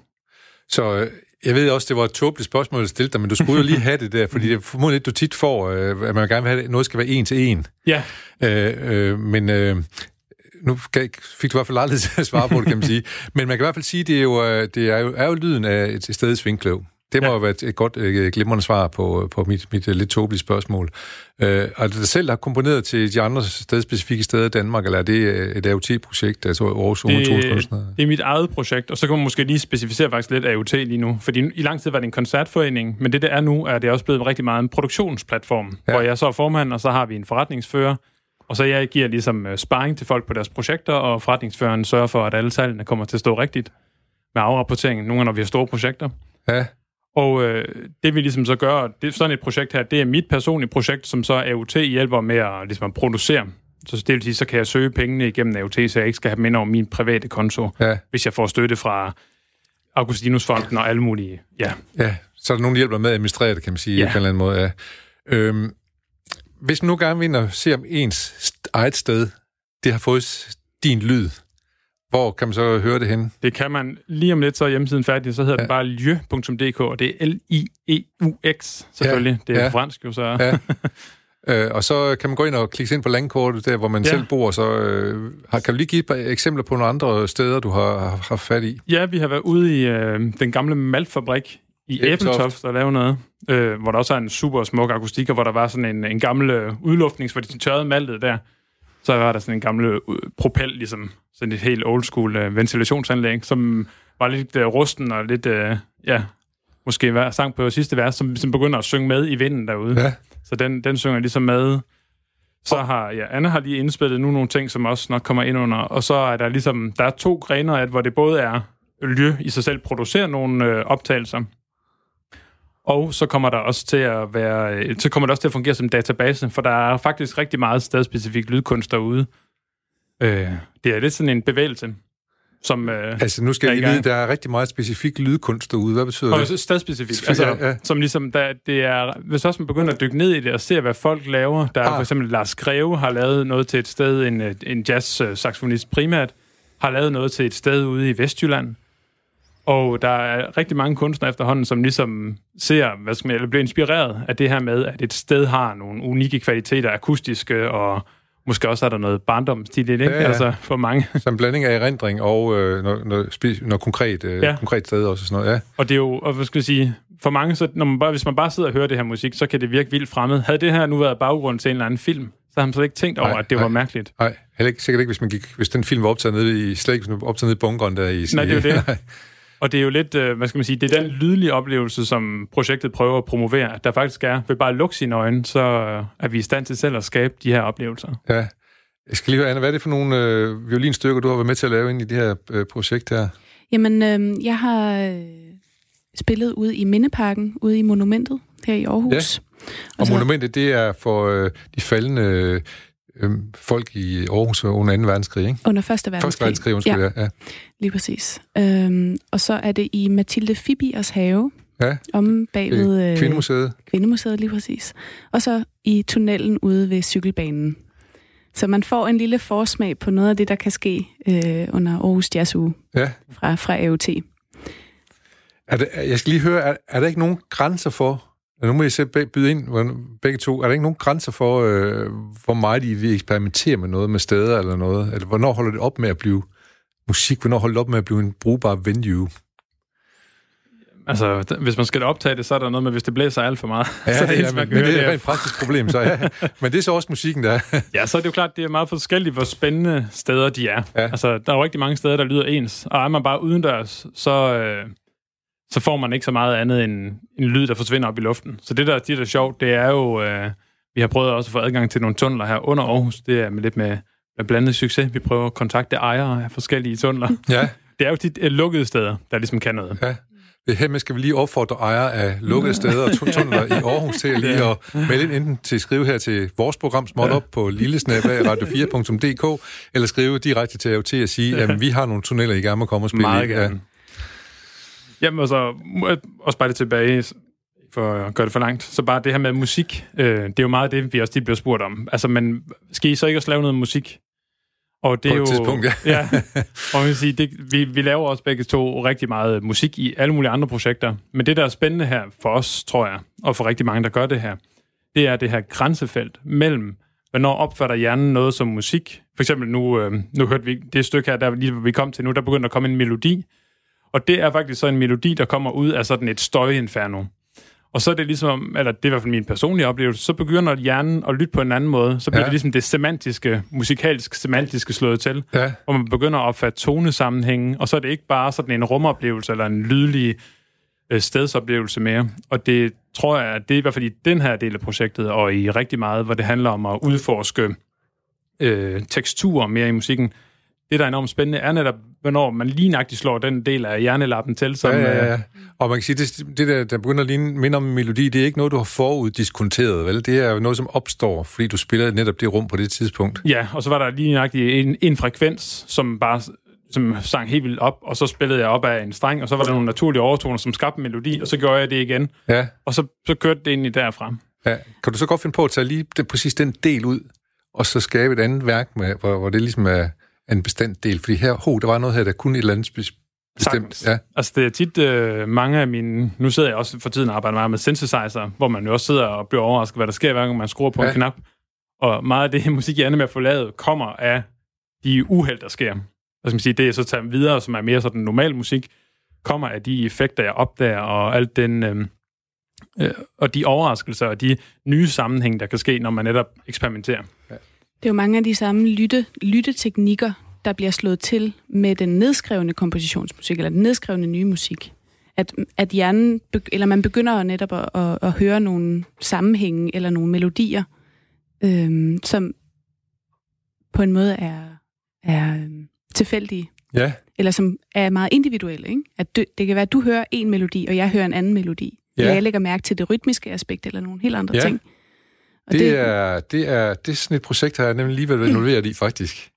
Så øh, jeg ved også, det var et tåbeligt spørgsmål at stille dig, men du skulle jo lige have det der, fordi det er formodentlig du tit får, øh, at man gerne vil have, at noget skal være en til en. Ja. Øh, øh, men øh, nu fik du i hvert fald aldrig til at svare på det, kan man sige. Men man kan i hvert fald sige, at det er jo, øh, det er jo, er jo lyden af et sted svingkløv. Det må ja. jo være et godt, øh, glimrende svar på, på mit, mit øh, lidt tåbelige spørgsmål. Øh, og du selv har komponeret til de andre specifikke steder i Danmark, eller er det øh, et AOT-projekt, altså Aarhus det, det er mit eget projekt, og så kan man måske lige specificere faktisk lidt AOT lige nu, fordi i lang tid var det en koncertforening, men det det er nu, er det også blevet rigtig meget en produktionsplatform, ja. hvor jeg så er formand, og så har vi en forretningsfører, og så jeg giver ligesom sparring til folk på deres projekter, og forretningsføreren sørger for, at alle salgene kommer til at stå rigtigt med afrapporteringen, nogle gange når vi har store projekter. Ja. Og øh, det vi ligesom så gør, det, sådan et projekt her, det er mit personlige projekt, som så AUT hjælper med at, ligesom at producere. Så det vil sige, så kan jeg søge pengene igennem AUT, så jeg ikke skal have dem ind over min private konto, ja. hvis jeg får støtte fra Augustinusfonden og alle mulige. Ja. ja, så er der nogen, der hjælper med at administrere det, kan man sige, ja. på en eller anden måde. Ja. Øhm, hvis man nu gerne vil se, om ens eget sted, det har fået din lyd, hvor kan man så høre det hen? Det kan man lige om lidt, så er hjemmesiden færdig, så hedder ja. den bare lieu.dk, og det er L-I-E-U-X, selvfølgelig. Ja. Det er ja. fransk jo, så... Ja. Øh, og så kan man gå ind og klikke ind på landkortet, der hvor man ja. selv bor. Så øh, har, kan du lige give et par eksempler på nogle andre steder, du har haft fat i? Ja, vi har været ude i øh, den gamle maltfabrik i Æbeltoft og lave noget, øh, hvor der også er en super smuk akustik, og hvor der var sådan en, en gammel øh, udluftning, hvor de tørrede maltet der. Så var der sådan en gammel øh, propel, ligesom sådan et helt old school uh, ventilationsanlæg, som var lidt uh, rusten og lidt, uh, ja, måske var, sang på sidste vers, som, som begynder at synge med i vinden derude. Ja. Så den, den synger ligesom med. Så har, ja, Anna har lige indspillet nu nogle ting, som også nok kommer ind under, og så er der ligesom, der er to grener af, hvor det både er Lye i sig selv producerer nogle øh, optagelser, og så kommer der også til at være, så kommer det også til at fungere som database, for der er faktisk rigtig meget stedspecifik lydkunst derude. Øh, det er lidt sådan en bevægelse, som... Øh, altså, nu skal jeg lige vide, der er rigtig meget specifik lydkunst derude. Hvad betyder og det? Stedspecifikt. Altså, ja, ja. Som ligesom, der, det er, hvis også man begynder at dykke ned i det og se, hvad folk laver. Der er ah. for eksempel Lars Greve har lavet noget til et sted, en, en jazz-saxofonist primært, har lavet noget til et sted ude i Vestjylland. Og der er rigtig mange kunstnere efterhånden, som ligesom ser, hvad skal man, eller bliver inspireret af det her med, at et sted har nogle unikke kvaliteter, akustiske, og måske også er der noget barndomsstil ikke? Ja, ja. Altså for mange. Som blanding af erindring og øh, noget, noget, noget konkret, øh, ja. konkret sted også. Sådan noget, ja. Og det er jo, og hvad skal jeg sige, for mange, så når man bare, hvis man bare sidder og hører det her musik, så kan det virke vildt fremmed. Havde det her nu været baggrund til en eller anden film, så har man så ikke tænkt over, nej, at det nej, var mærkeligt. Nej, heller ikke, sikkert ikke, hvis, man gik, hvis den film var optaget nede i, slet ikke, optaget nede i bunkeren der i... Nej, det er det. Og det er jo lidt, øh, hvad skal man sige, det er den lydlige oplevelse, som projektet prøver at promovere, at der faktisk er, ved bare at lukke sine øjne, så øh, er vi i stand til selv at skabe de her oplevelser. Ja. Jeg skal lige høre, Anna, hvad er det for nogle øh, violinstykker, du har været med til at lave ind i det her øh, projekt her? Jamen, øh, jeg har øh, spillet ude i Mindeparken, ude i Monumentet her i Aarhus. Ja. Og, og så... Monumentet, det er for øh, de faldende øh, folk i Aarhus under 2. verdenskrig, ikke? Under 1. verdenskrig. Første verdenskrig, undskyld, ja. ja. Lige præcis. Øhm, og så er det i Mathilde Fibiers have, Ja. Om bagved... Øh, Kvindemuseet. Kvindemuseet, lige præcis. Og så i tunnelen ude ved cykelbanen. Så man får en lille forsmag på noget af det, der kan ske øh, under Aarhus Jazz Uge ja. fra, fra AOT. Er det, jeg skal lige høre, er, er der ikke nogen grænser for, nu må I selv byde ind, begge to, er der ikke nogen grænser for, øh, hvor meget I vil eksperimentere med noget, med steder eller noget? Eller hvornår holder det op med at blive musik? Hvornår holder det op med at blive en brugbar venue? Altså, hvis man skal optage det, så er der noget med, hvis det blæser alt for meget. Ja, så det, ja, men, men det er et rent praktisk problem, så ja. Men det er så også musikken, der er. ja, så er det jo klart, det er meget forskelligt, hvor spændende steder de er. Ja. Altså, der er jo rigtig mange steder, der lyder ens, og er man bare udendørs, så, øh, så får man ikke så meget andet end en lyd, der forsvinder op i luften. Så det, der, det, der er sjovt, det er jo, øh, vi har prøvet også at få adgang til nogle tunneler her under Aarhus. Det er med lidt med, med blandet succes. Vi prøver at kontakte ejere af forskellige tunneler. Ja. Det er jo de øh, lukkede steder, der ligesom kan noget. Ja. Her skal vi lige opfordre ejere af lukkede steder og tunneler i Aarhus til lige at melde ind enten til at skrive her til vores program småt op på lillesnabag.radio4.dk eller skrive direkte til AOT og sige, at vi har nogle tunneller, I gerne må komme og spille Meget gerne. Ja. Jamen, altså, også bare det tilbage, for at gøre det for langt. Så bare det her med musik, øh, det er jo meget det, vi også tit bliver spurgt om. Altså, men skal I så ikke også lave noget musik? Og det på er jo, tidspunkt, ja. ja. Og man sige, det, vi, vi laver også begge to rigtig meget musik i alle mulige andre projekter. Men det, der er spændende her for os, tror jeg, og for rigtig mange, der gør det her, det er det her grænsefelt mellem, hvornår opfatter hjernen noget som musik. For eksempel nu, øh, nu hørte vi det stykke her, der lige vi kom til nu, der begynder at komme en melodi. Og det er faktisk så en melodi, der kommer ud af sådan et støjinferno. Og så er det ligesom, eller det er i hvert fald min personlige oplevelse, så begynder hjernen at lytte på en anden måde. Så bliver ja. det ligesom det semantiske, musikalsk semantiske slået til. Ja. Hvor man begynder at opfatte tonesammenhænge, og så er det ikke bare sådan en rumoplevelse eller en lydlig øh, stedsoplevelse mere. Og det tror jeg, at det er i hvert fald i den her del af projektet, og i rigtig meget, hvor det handler om at udforske øh, teksturer mere i musikken, det, der er enormt spændende, er netop, hvornår man lige nøjagtigt slår den del af hjernelappen til. Som, ja, ja, ja. Og man kan sige, det, det der, der begynder at ligne, minde om en melodi, det er ikke noget, du har foruddiskonteret, vel? Det er noget, som opstår, fordi du spiller netop det rum på det tidspunkt. Ja, og så var der lige nøjagtigt en, en frekvens, som bare som sang helt vildt op, og så spillede jeg op af en streng, og så var der nogle naturlige overtoner, som skabte en melodi, og så gjorde jeg det igen. Ja. Og så, så kørte det ind i derfra. Ja. Kan du så godt finde på at tage lige det, præcis den del ud, og så skabe et andet værk, med, hvor, hvor det ligesom er en bestemt del? Fordi her, ho, der var noget her, der kunne et eller andet bestemt. Ja. Altså, det er tit øh, mange af mine... Nu sidder jeg også for tiden og arbejder meget med synthesizer, hvor man jo også sidder og bliver overrasket, hvad der sker, hver gang man skruer på ja. en knap. Og meget af det musik, jeg ender med at få lavet, kommer af de uheld, der sker. Skal man sige, det jeg så tager videre, som er mere sådan normal musik, kommer af de effekter, jeg opdager, og alt den... Øh, øh, og de overraskelser og de nye sammenhæng, der kan ske, når man netop eksperimenterer. Det er jo mange af de samme lytte, lytteteknikker, der bliver slået til med den nedskrevne kompositionsmusik, eller den nedskrevne nye musik. At, at hjernen, eller man begynder netop at, at, at høre nogle sammenhænge, eller nogle melodier, øhm, som på en måde er, er øhm, tilfældige. Ja. Eller som er meget individuelle. Ikke? At du, det kan være, at du hører en melodi, og jeg hører en anden melodi. Ja. Eller jeg lægger mærke til det rytmiske aspekt, eller nogle helt andre ja. ting. Det, det, er, det, er, det er sådan et projekt, har jeg nemlig lige været involveret i, faktisk.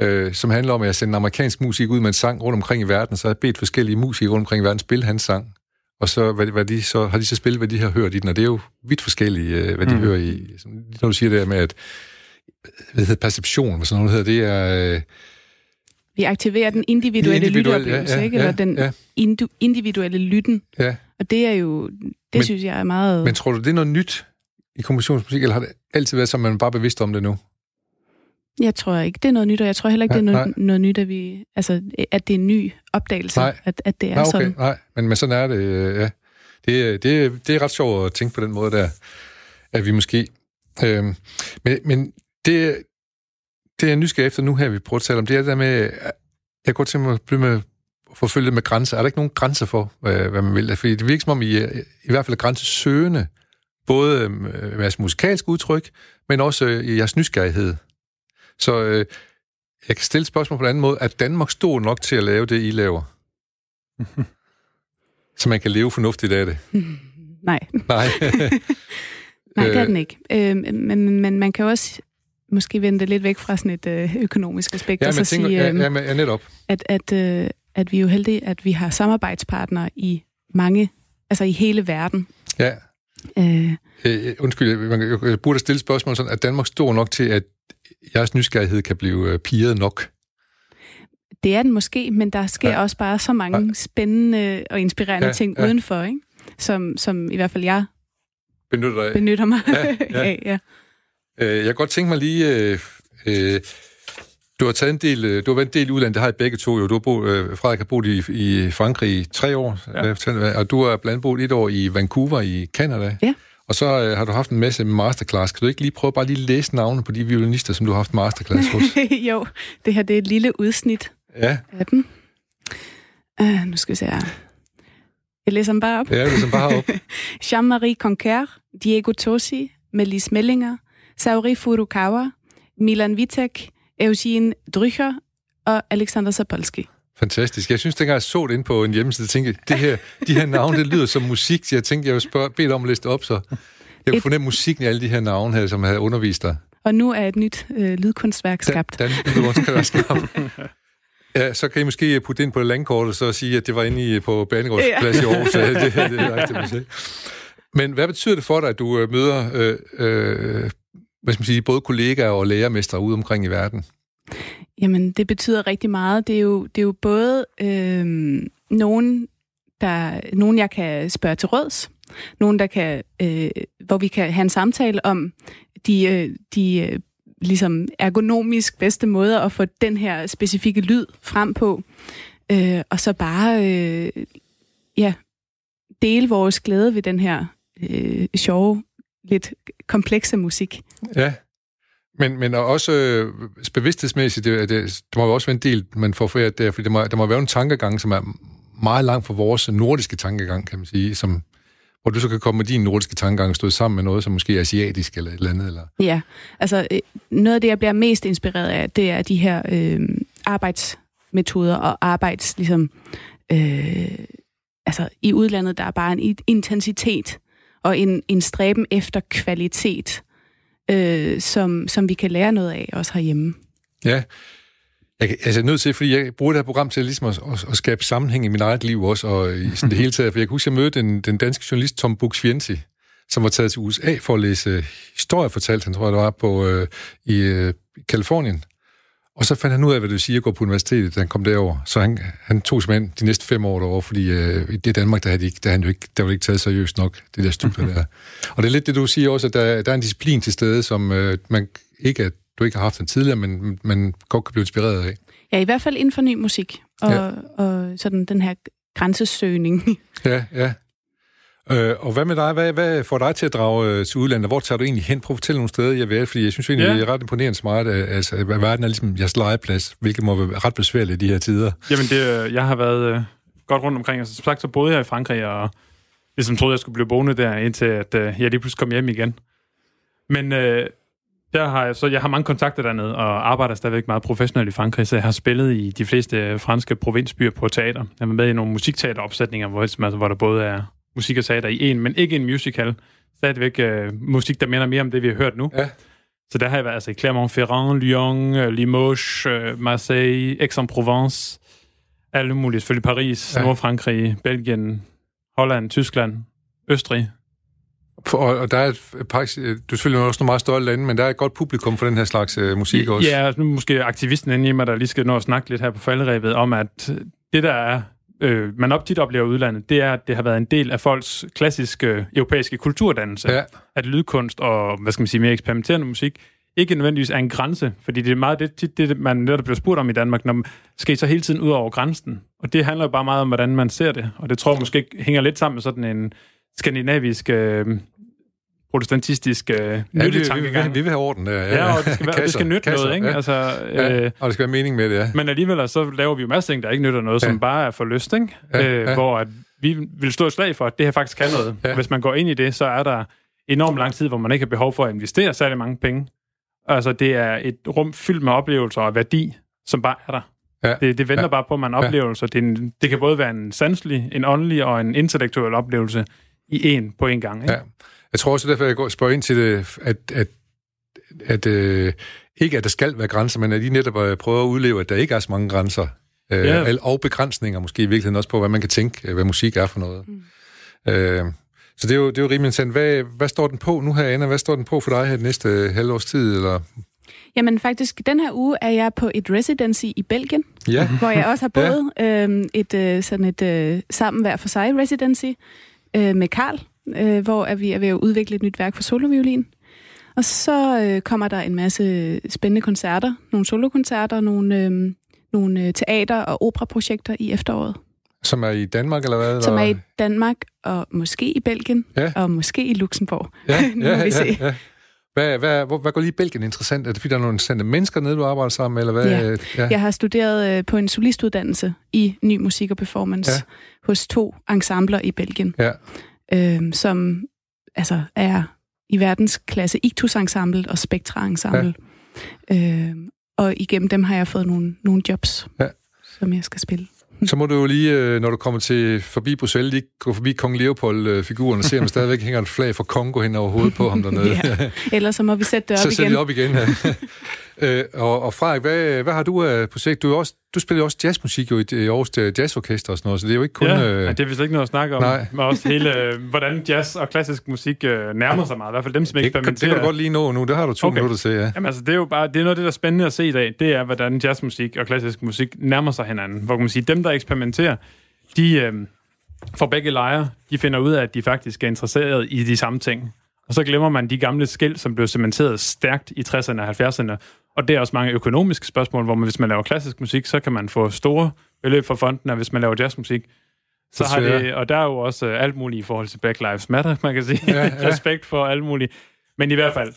Øh, som handler om, at jeg sendte amerikansk musik ud med en sang rundt omkring i verden, så har jeg bedt forskellige musikere rundt omkring i verden spille hans sang. Og så, hvad, hvad de så har de så spillet, hvad de har hørt i den, og det er jo vidt forskellige, øh, hvad de mm. hører i. Når du siger det her med, at hvad hedder perception, hvad sådan noget hedder, det er... Øh, vi aktiverer den individuelle individuel, lytteoplevelse, ja, ja, ikke? Eller ja, den ja. individuelle lytten. Ja. Og det er jo, det men, synes jeg er meget... Men tror du, det er noget nyt i kompositionsmusik, eller har det altid været, så man bare bevidst om det nu? Jeg tror ikke, det er noget nyt, og jeg tror heller ikke, ja, det er noget, noget nyt, at, vi, altså, at det er en ny opdagelse, nej. At, at det er nej, okay, sådan. Nej, men, men sådan er det, øh, ja. Det, det, det er ret sjovt at tænke på den måde der, at vi måske... Øh, men, men det, det er nysgerrig efter nu her, vi prøver at tale om, det er det der med, jeg går til at blive med forfølge med grænser. Er der ikke nogen grænser for, hvad, hvad man vil? Fordi det virker som om, I, er, i hvert fald er grænsesøgende, både med jeres musikalsk udtryk, men også i jeres nysgerrighed. Så øh, jeg kan stille spørgsmål på en anden måde. Er Danmark stor nok til at lave det, I laver? så man kan leve fornuftigt af det? Nej. Nej. Nej, det er den ikke. Øh, men, men man kan også måske vende lidt væk fra sådan et øh, økonomisk aspekt. Ja, og så tænker, sige, øh, ja, ja, netop. At, at, øh, at vi er jo heldige, at vi har samarbejdspartnere i mange altså i hele verden. Ja. Øh, Øh, undskyld, jeg, jeg burde stille spørgsmål sådan, at Danmark stor nok til, at jeres nysgerrighed kan blive øh, piret nok? det er den måske, men der sker ja. også bare så mange spændende og inspirerende Ja, ja, ting ja. ja. udenfor, ikke? Som, som i hvert fald jeg Benytter benytter mig Ja, ja. af. Ja. Øh, jeg kan godt tænke mig lige... Øh, øh, du har taget en del, øh, du har været en del udland, det har I begge to jo. Du har boet, øh, Frederik har boet i, i Frankrig i tre år, ja. og du har blandt andet boet et år i Vancouver i Canada. Ja. Og så øh, har du haft en masse masterclass. Kan du ikke lige prøve bare lige læse navnene på de violinister, som du har haft masterclass hos? jo, det her det er et lille udsnit ja, af dem. Uh, nu skal vi se her. Jeg læser dem bare op. det er det som bare op. Jean-Marie Conquer, Diego Tosi, Melis Mellinger, Saori Furukawa, Milan Vitek, Eugene Drycher og Alexander Sapolsky. Fantastisk. Jeg synes, dengang jeg så det inde på en hjemmeside, tænkte jeg, det her, de her navne, det lyder som musik. Så jeg tænkte, jeg vil spørge, bede om at det op, så jeg kunne Et- fornemme musikken i alle de her navne her, som havde undervist dig. Og nu er et nyt øh, lydkunstværk skabt. Dan, være skabt. Ja, så kan I måske putte ind på det landkort og så sige, at det var inde i, på Banegårds Ja. i Aarhus. Det, det, det er siger. Men hvad betyder det for dig, at du øh, møder øh, øh, hvad skal man sige, både kollegaer og lærermestre ude omkring i verden? Jamen, det betyder rigtig meget. Det er jo, det er jo både øh, nogen, der, nogen, jeg kan spørge til råds, nogen, der kan, øh, hvor vi kan have en samtale om de, øh, de øh, ligesom ergonomisk bedste måder at få den her specifikke lyd frem på. Øh, og så bare øh, ja, dele vores glæde ved den her øh, sjove, lidt komplekse musik. Ja. Men, men også øh, bevidsthedsmæssigt, det, det, der må jo også være en del, man får foræret der, fordi der må, der må være en tankegang, som er meget langt fra vores nordiske tankegang, kan man sige, som, hvor du så kan komme med din nordiske tankegang og stå sammen med noget, som måske er asiatisk eller et eller andet. Eller... Ja, altså øh, noget af det, jeg bliver mest inspireret af, det er de her øh, arbejdsmetoder og arbejds, ligesom, øh, altså i udlandet, der er bare en intensitet og en, en stræben efter kvalitet, øh, som, som vi kan lære noget af, også herhjemme. Ja, jeg, altså, jeg er nødt til, fordi jeg bruger det her program til ligesom at, at, at skabe sammenhæng i mit eget liv også, og i sådan det hele taget. For jeg kan huske, at jeg mødte den, den danske journalist Tom Buk-Swienty, som var taget til USA for at læse historie, fortalt, han, tror jeg, det var, på, øh, i øh, Kalifornien. Og så fandt han ud af, hvad det vil sige at gå på universitetet, da han kom derover. Så han, han tog simpelthen de næste fem år derovre, fordi øh, i det Danmark, der havde de ikke, der, havde han jo ikke, der var det ikke taget seriøst nok, det der studie der. Og det er lidt det, du siger også, at der, der er en disciplin til stede, som øh, man ikke, at du ikke har haft den tidligere, men man godt kan blive inspireret af. Ja, i hvert fald inden for ny musik og, ja. og sådan den her grænsesøgning. Ja, ja. Øh, og hvad med dig? Hvad, hvad får dig til at drage øh, til udlandet? Hvor tager du egentlig hen? Prøv at fortælle nogle steder, jeg vil, fordi jeg synes egentlig, Ja. det er ret imponerende så meget, at, altså, at verden er ligesom jeres legeplads, hvilket må være ret besværligt i de her tider. Jamen, det, øh, jeg har været øh, godt rundt omkring. Altså, som sagt, så boede jeg i Frankrig, og ligesom troede, jeg skulle blive boende der, indtil at, øh, jeg lige pludselig kom hjem igen. Men øh, der har jeg, så jeg har mange kontakter dernede, og arbejder stadigvæk meget professionelt i Frankrig, så jeg har spillet i de fleste øh, franske provinsbyer på teater. Jeg var med i nogle musikteateropsætninger, hvor, altså, hvor der både er musik og teater i en, men ikke en musical. Stadigvæk øh, musik, der minder mere om det, vi har hørt nu. Ja. Så der har jeg været altså i Clermont-Ferrand, Lyon, øh, Limoges, øh, Marseille, Aix-en-Provence, alle mulige, selvfølgelig Paris, Ja. Nordfrankrig, Belgien, Holland, Tyskland, Østrig. For, og, og der er et, faktisk, øh, du er selvfølgelig også nogle meget større lande, men der er et godt publikum for den her slags øh, musik også. Ja, nu måske aktivisten inde i mig, der lige skal nå at snakke lidt her på falderæbet, om at det, der er, øh, man op tit oplever udlandet, det er, at det har været en del af folks klassiske øh, europæiske kulturdannelse. Ja. At lydkunst og, hvad skal man sige, mere eksperimenterende musik ikke nødvendigvis er en grænse, fordi det er meget det, tit det, man netop bliver spurgt om i Danmark, når man skal I så hele tiden ud over grænsen. Og det handler jo bare meget om, hvordan man ser det. Og det tror jeg måske hænger lidt sammen med sådan en skandinavisk, øh, protestantistisk øh, Ja, vi, vi, vi, nyttetankegang. vi vil have orden der. Ja, og det skal, være, det skal nytte kasser, noget, ikke? Ja. Altså, Ja, øh, og det skal være mening med det, ja. men alligevel så laver vi jo masser af ting, der ikke nytter noget, Ja. ja. som bare er for lyst, ikke? Ja, Ja, øh, ja. Hvor at vi vil stå et slag for, at det her faktisk kan noget. Ja. Ja. Hvis man går ind i det, så er der enormt lang tid, hvor man ikke har behov for at investere særlig mange penge. Altså, det er et rum fyldt med oplevelser og værdi, som bare er der. Ja. Det, det venter Ja. ja. bare på, at man oplever så det, en, det kan både være en sanselig, en åndelig og en intellektuel oplevelse i en på en gang. Ikke? Ja. Jeg tror også, derfor jeg går og spørger ind til det, at, at, at øh, ikke at der skal være grænser, men at I netop øh, prøver at udleve, at der ikke er så mange grænser. Øh, Ja. Og begrænsninger måske i virkeligheden også på, hvad man kan tænke, øh, hvad musik er for noget. Mm. Øh, så det er jo, det er jo rimelig interessant. Hvad, hvad står den på nu her, Anna? Hvad står den på for dig her næste halvårs tid? Eller? Jamen faktisk, den her uge er jeg på et residency i Belgien, Ja. hvor jeg også har boet ja. øhm, et øh, sådan et øh, sammen hver for sig residency øh, med Karl, øh, hvor er vi er ved at udvikle et nyt værk for soloviolin. Og så øh, kommer der en masse spændende koncerter, nogle solokoncerter, nogle, øh, nogle øh, teater- og operaprojekter i efteråret, Som er i Danmark, eller hvad? som er i Danmark og måske i Belgien Ja. og måske i Luxembourg. Ja, Nu ja, må vi se. ja, ja. Hvad, hvad, hvor, hvad går lige i Belgien interessant? Er det fordi, der er nogle interessante mennesker nede, du arbejder sammen med, eller hvad? Ja. ja. Jeg har studeret øh, på en solistuddannelse i ny musik og performance Ja. ja. hos to ensembler i Belgien, ja. Øh, som altså er i verdensklasse Ictus Ensemble og Spectra Ensemble. Ja. Øh, og igennem dem har jeg fået nogle, nogle jobs, Ja. som jeg skal spille. Så må du jo lige, øh, når du kommer til forbi Bruxelles, lige gå forbi Kong Leopold-figuren og se, om der stadigvæk hænger et flag for Kongo hen over hovedet på ham dernede. ja. Ellers så må vi sætte det op så igen. sæt det op igen. Ja. øh, og, og Frederik, hvad, hvad har du af projekt? Du, er også, du spiller jo også jazzmusik jo i, i Aarhus Jazzorkester og sådan noget, så det er jo ikke kun... ja, øh, det er vist ikke noget at snakke om. nej. Men også hele, øh, hvordan jazz og klassisk musik øh, nærmer sig mig. I hvert fald dem, som det, kan, det eksperimenterer. kan du godt lige nå nu, det har du to Okay. minutter til, ja. Jamen altså, det er jo bare, det er noget af det, der er spændende at se i dag. Det er, hvordan jazzmusik og klassisk musik nærmer sig hinanden. Hvor kan man sige, dem, der eksperimenterer, de øh, får begge lejre, de finder ud af, at de faktisk er interesseret i de samme ting. Og så glemmer man de gamle skæld, som blev cementeret stærkt i 60'erne og 70'erne. Og det er også mange økonomiske spørgsmål, hvor man, hvis man laver klassisk musik, så kan man få store beløb fra fonden, og hvis man laver jazzmusik, så har det, og der er jo også øh, alt muligt i forhold til Black Lives Matter, man kan sige. Ja, Ja. Respekt for alt muligt. Men i hvert fald,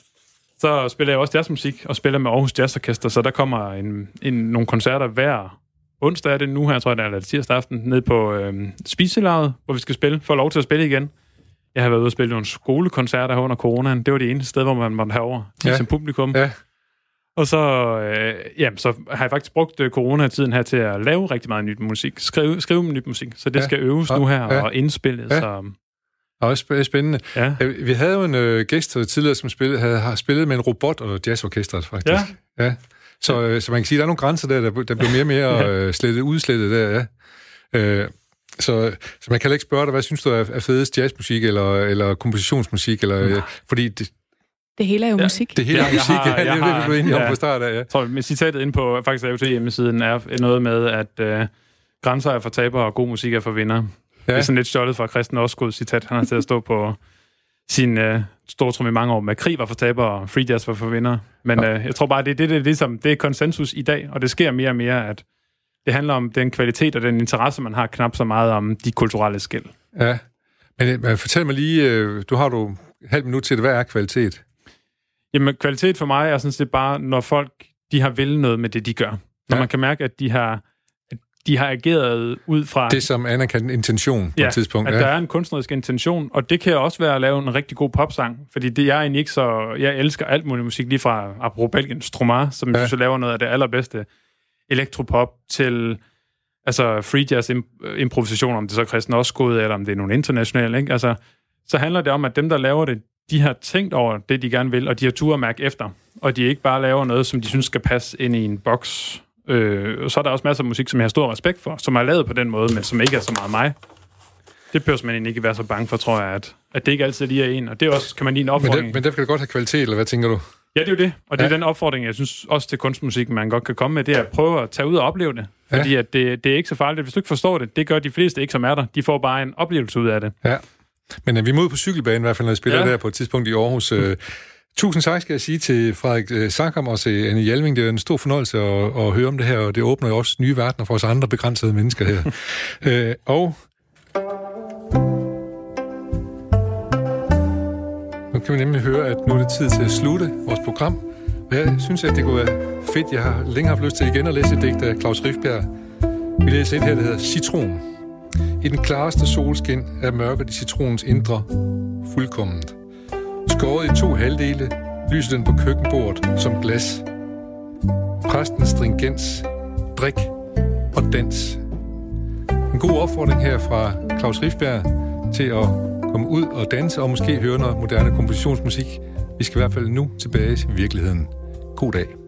så spiller jeg også jazzmusik, og spiller med Aarhus Jazzorkester, så der kommer en, en, nogle koncerter hver onsdag er det nu her, tror jeg, det er eller tirsdag aften, ned på øhm, spiselaget, hvor vi skal spille, få lov til at spille igen. Jeg har været ude og spille nogle skolekoncerter her under coronaen. Det var det eneste sted, hvor man måtte herover ja. som publikum. Ja. Og så, øh, ja, så har jeg faktisk brugt øh, coronatiden her til at lave rigtig meget nyt musik. Skrive, skrive nyt musik. Så det Ja. skal øves Ja. nu her Ja. og indspilles. Ja. Ja. Så, Også sp- spændende. ja. Øh, Vi havde jo en øh, gæst øh, tidligere, som spillede, havde, har spillet med en robot og jazzorkestret, faktisk. Ja. ja. Så, øh, så man kan sige, at der er nogle grænser der, der, der bliver mere og mere Ja. øh, slettet, udslettet der, ja. Øh, så, så man kan ikke spørge dig, hvad synes du er, er fedest jazzmusik eller, eller kompositionsmusik? Eller, øh, fordi det, Det hele er jo Ja. musik. det hele Ja, er jeg musik, har- ja, det er det, vi blev enige om ja. på start af, ja. Tror, med citatet ind på faktisk AOT hjemmesiden er noget med, at øh, grænser er for tabere, og god musik er for vinder. Ja. Det er sådan lidt stjålet fra Christian Osgood citat. Han har til at stå på sin øh, stortrum i mange år med krig var for tabere, og free jazz var for vinder. Men øh, jeg tror bare, det er det, det, er ligesom, det er konsensus i dag, og det sker mere og mere, at det handler om den kvalitet og den interesse, man har, knap så meget om de kulturelle skæld. ja. Men øh, fortæl mig lige, øh, du har du et halvt minut til det, hvad er kvalitet? Jamen, kvalitet for mig er sådan set bare, når folk de har vil noget med det, de gør. Når Ja. man kan mærke, at de har, at de har ageret ud fra... Det som anerkendt intention på ja, et tidspunkt. at Ja. der er en kunstnerisk intention, og det kan også være at lave en rigtig god popsang, fordi det jeg er egentlig ikke så... Jeg elsker alt muligt musik, lige fra apropos Belgien, Stromar, som Ja. synes laver noget af det allerbedste elektropop, til altså free jazz im- improvisation, om det så er Christian Osgood, eller om det er nogle internationale, ikke? Altså, så handler det om, at dem, der laver det, de har tænkt over det, de gerne vil, og de har tur at mærke efter, og de ikke bare laver noget, som de synes skal passe ind i en boks. Øh, og så er der også masser af musik, som jeg har stor respekt for, som er lavet på den måde, men som ikke er så meget mig. Det behøver man egentlig ikke være så bange for, tror jeg, at, at det ikke altid lige er en. Og det er også, kan man lige en Men, opfordring. men der kan det godt have kvalitet, eller hvad tænker du? Ja, det er jo det. Og det er Ja. den opfordring, jeg synes også til kunstmusik, man godt kan komme med, det er at prøve at tage ud og opleve det. Ja. Fordi at det, det er ikke så farligt. Hvis du ikke forstår det, det gør de fleste ikke, som er der. De får bare en oplevelse ud af det. Ja. Men øh, vi er ude på cykelbanen i hvert fald, når vi spiller ja. Der på et tidspunkt i Aarhus. Øh, tusind tak skal jeg sige til Frederik øh, Sackam og til Anne Hjelming. Det er en stor fornøjelse at, at høre om det her, og det åbner jo også nye verdener for os andre begrænsede mennesker her. øh, og nu kan vi nemlig høre, at nu er det tid til at slutte vores program. Og jeg synes, at det kunne være fedt. Jeg har længe haft lyst til igen at læse et digt af Claus Rifbjerg. Vi læser et her, der hedder Citron. I den klareste solskin er mørket i citronens indre fuldkomment. Skåret i to halvdele lyser den på køkkenbordet som glas. Præstens stringens, drik og dans. En god opfordring her fra Claus Rifbjerg til at komme ud og danse og måske høre noget moderne kompositionsmusik. Vi skal i hvert fald nu tilbage til virkeligheden. God dag.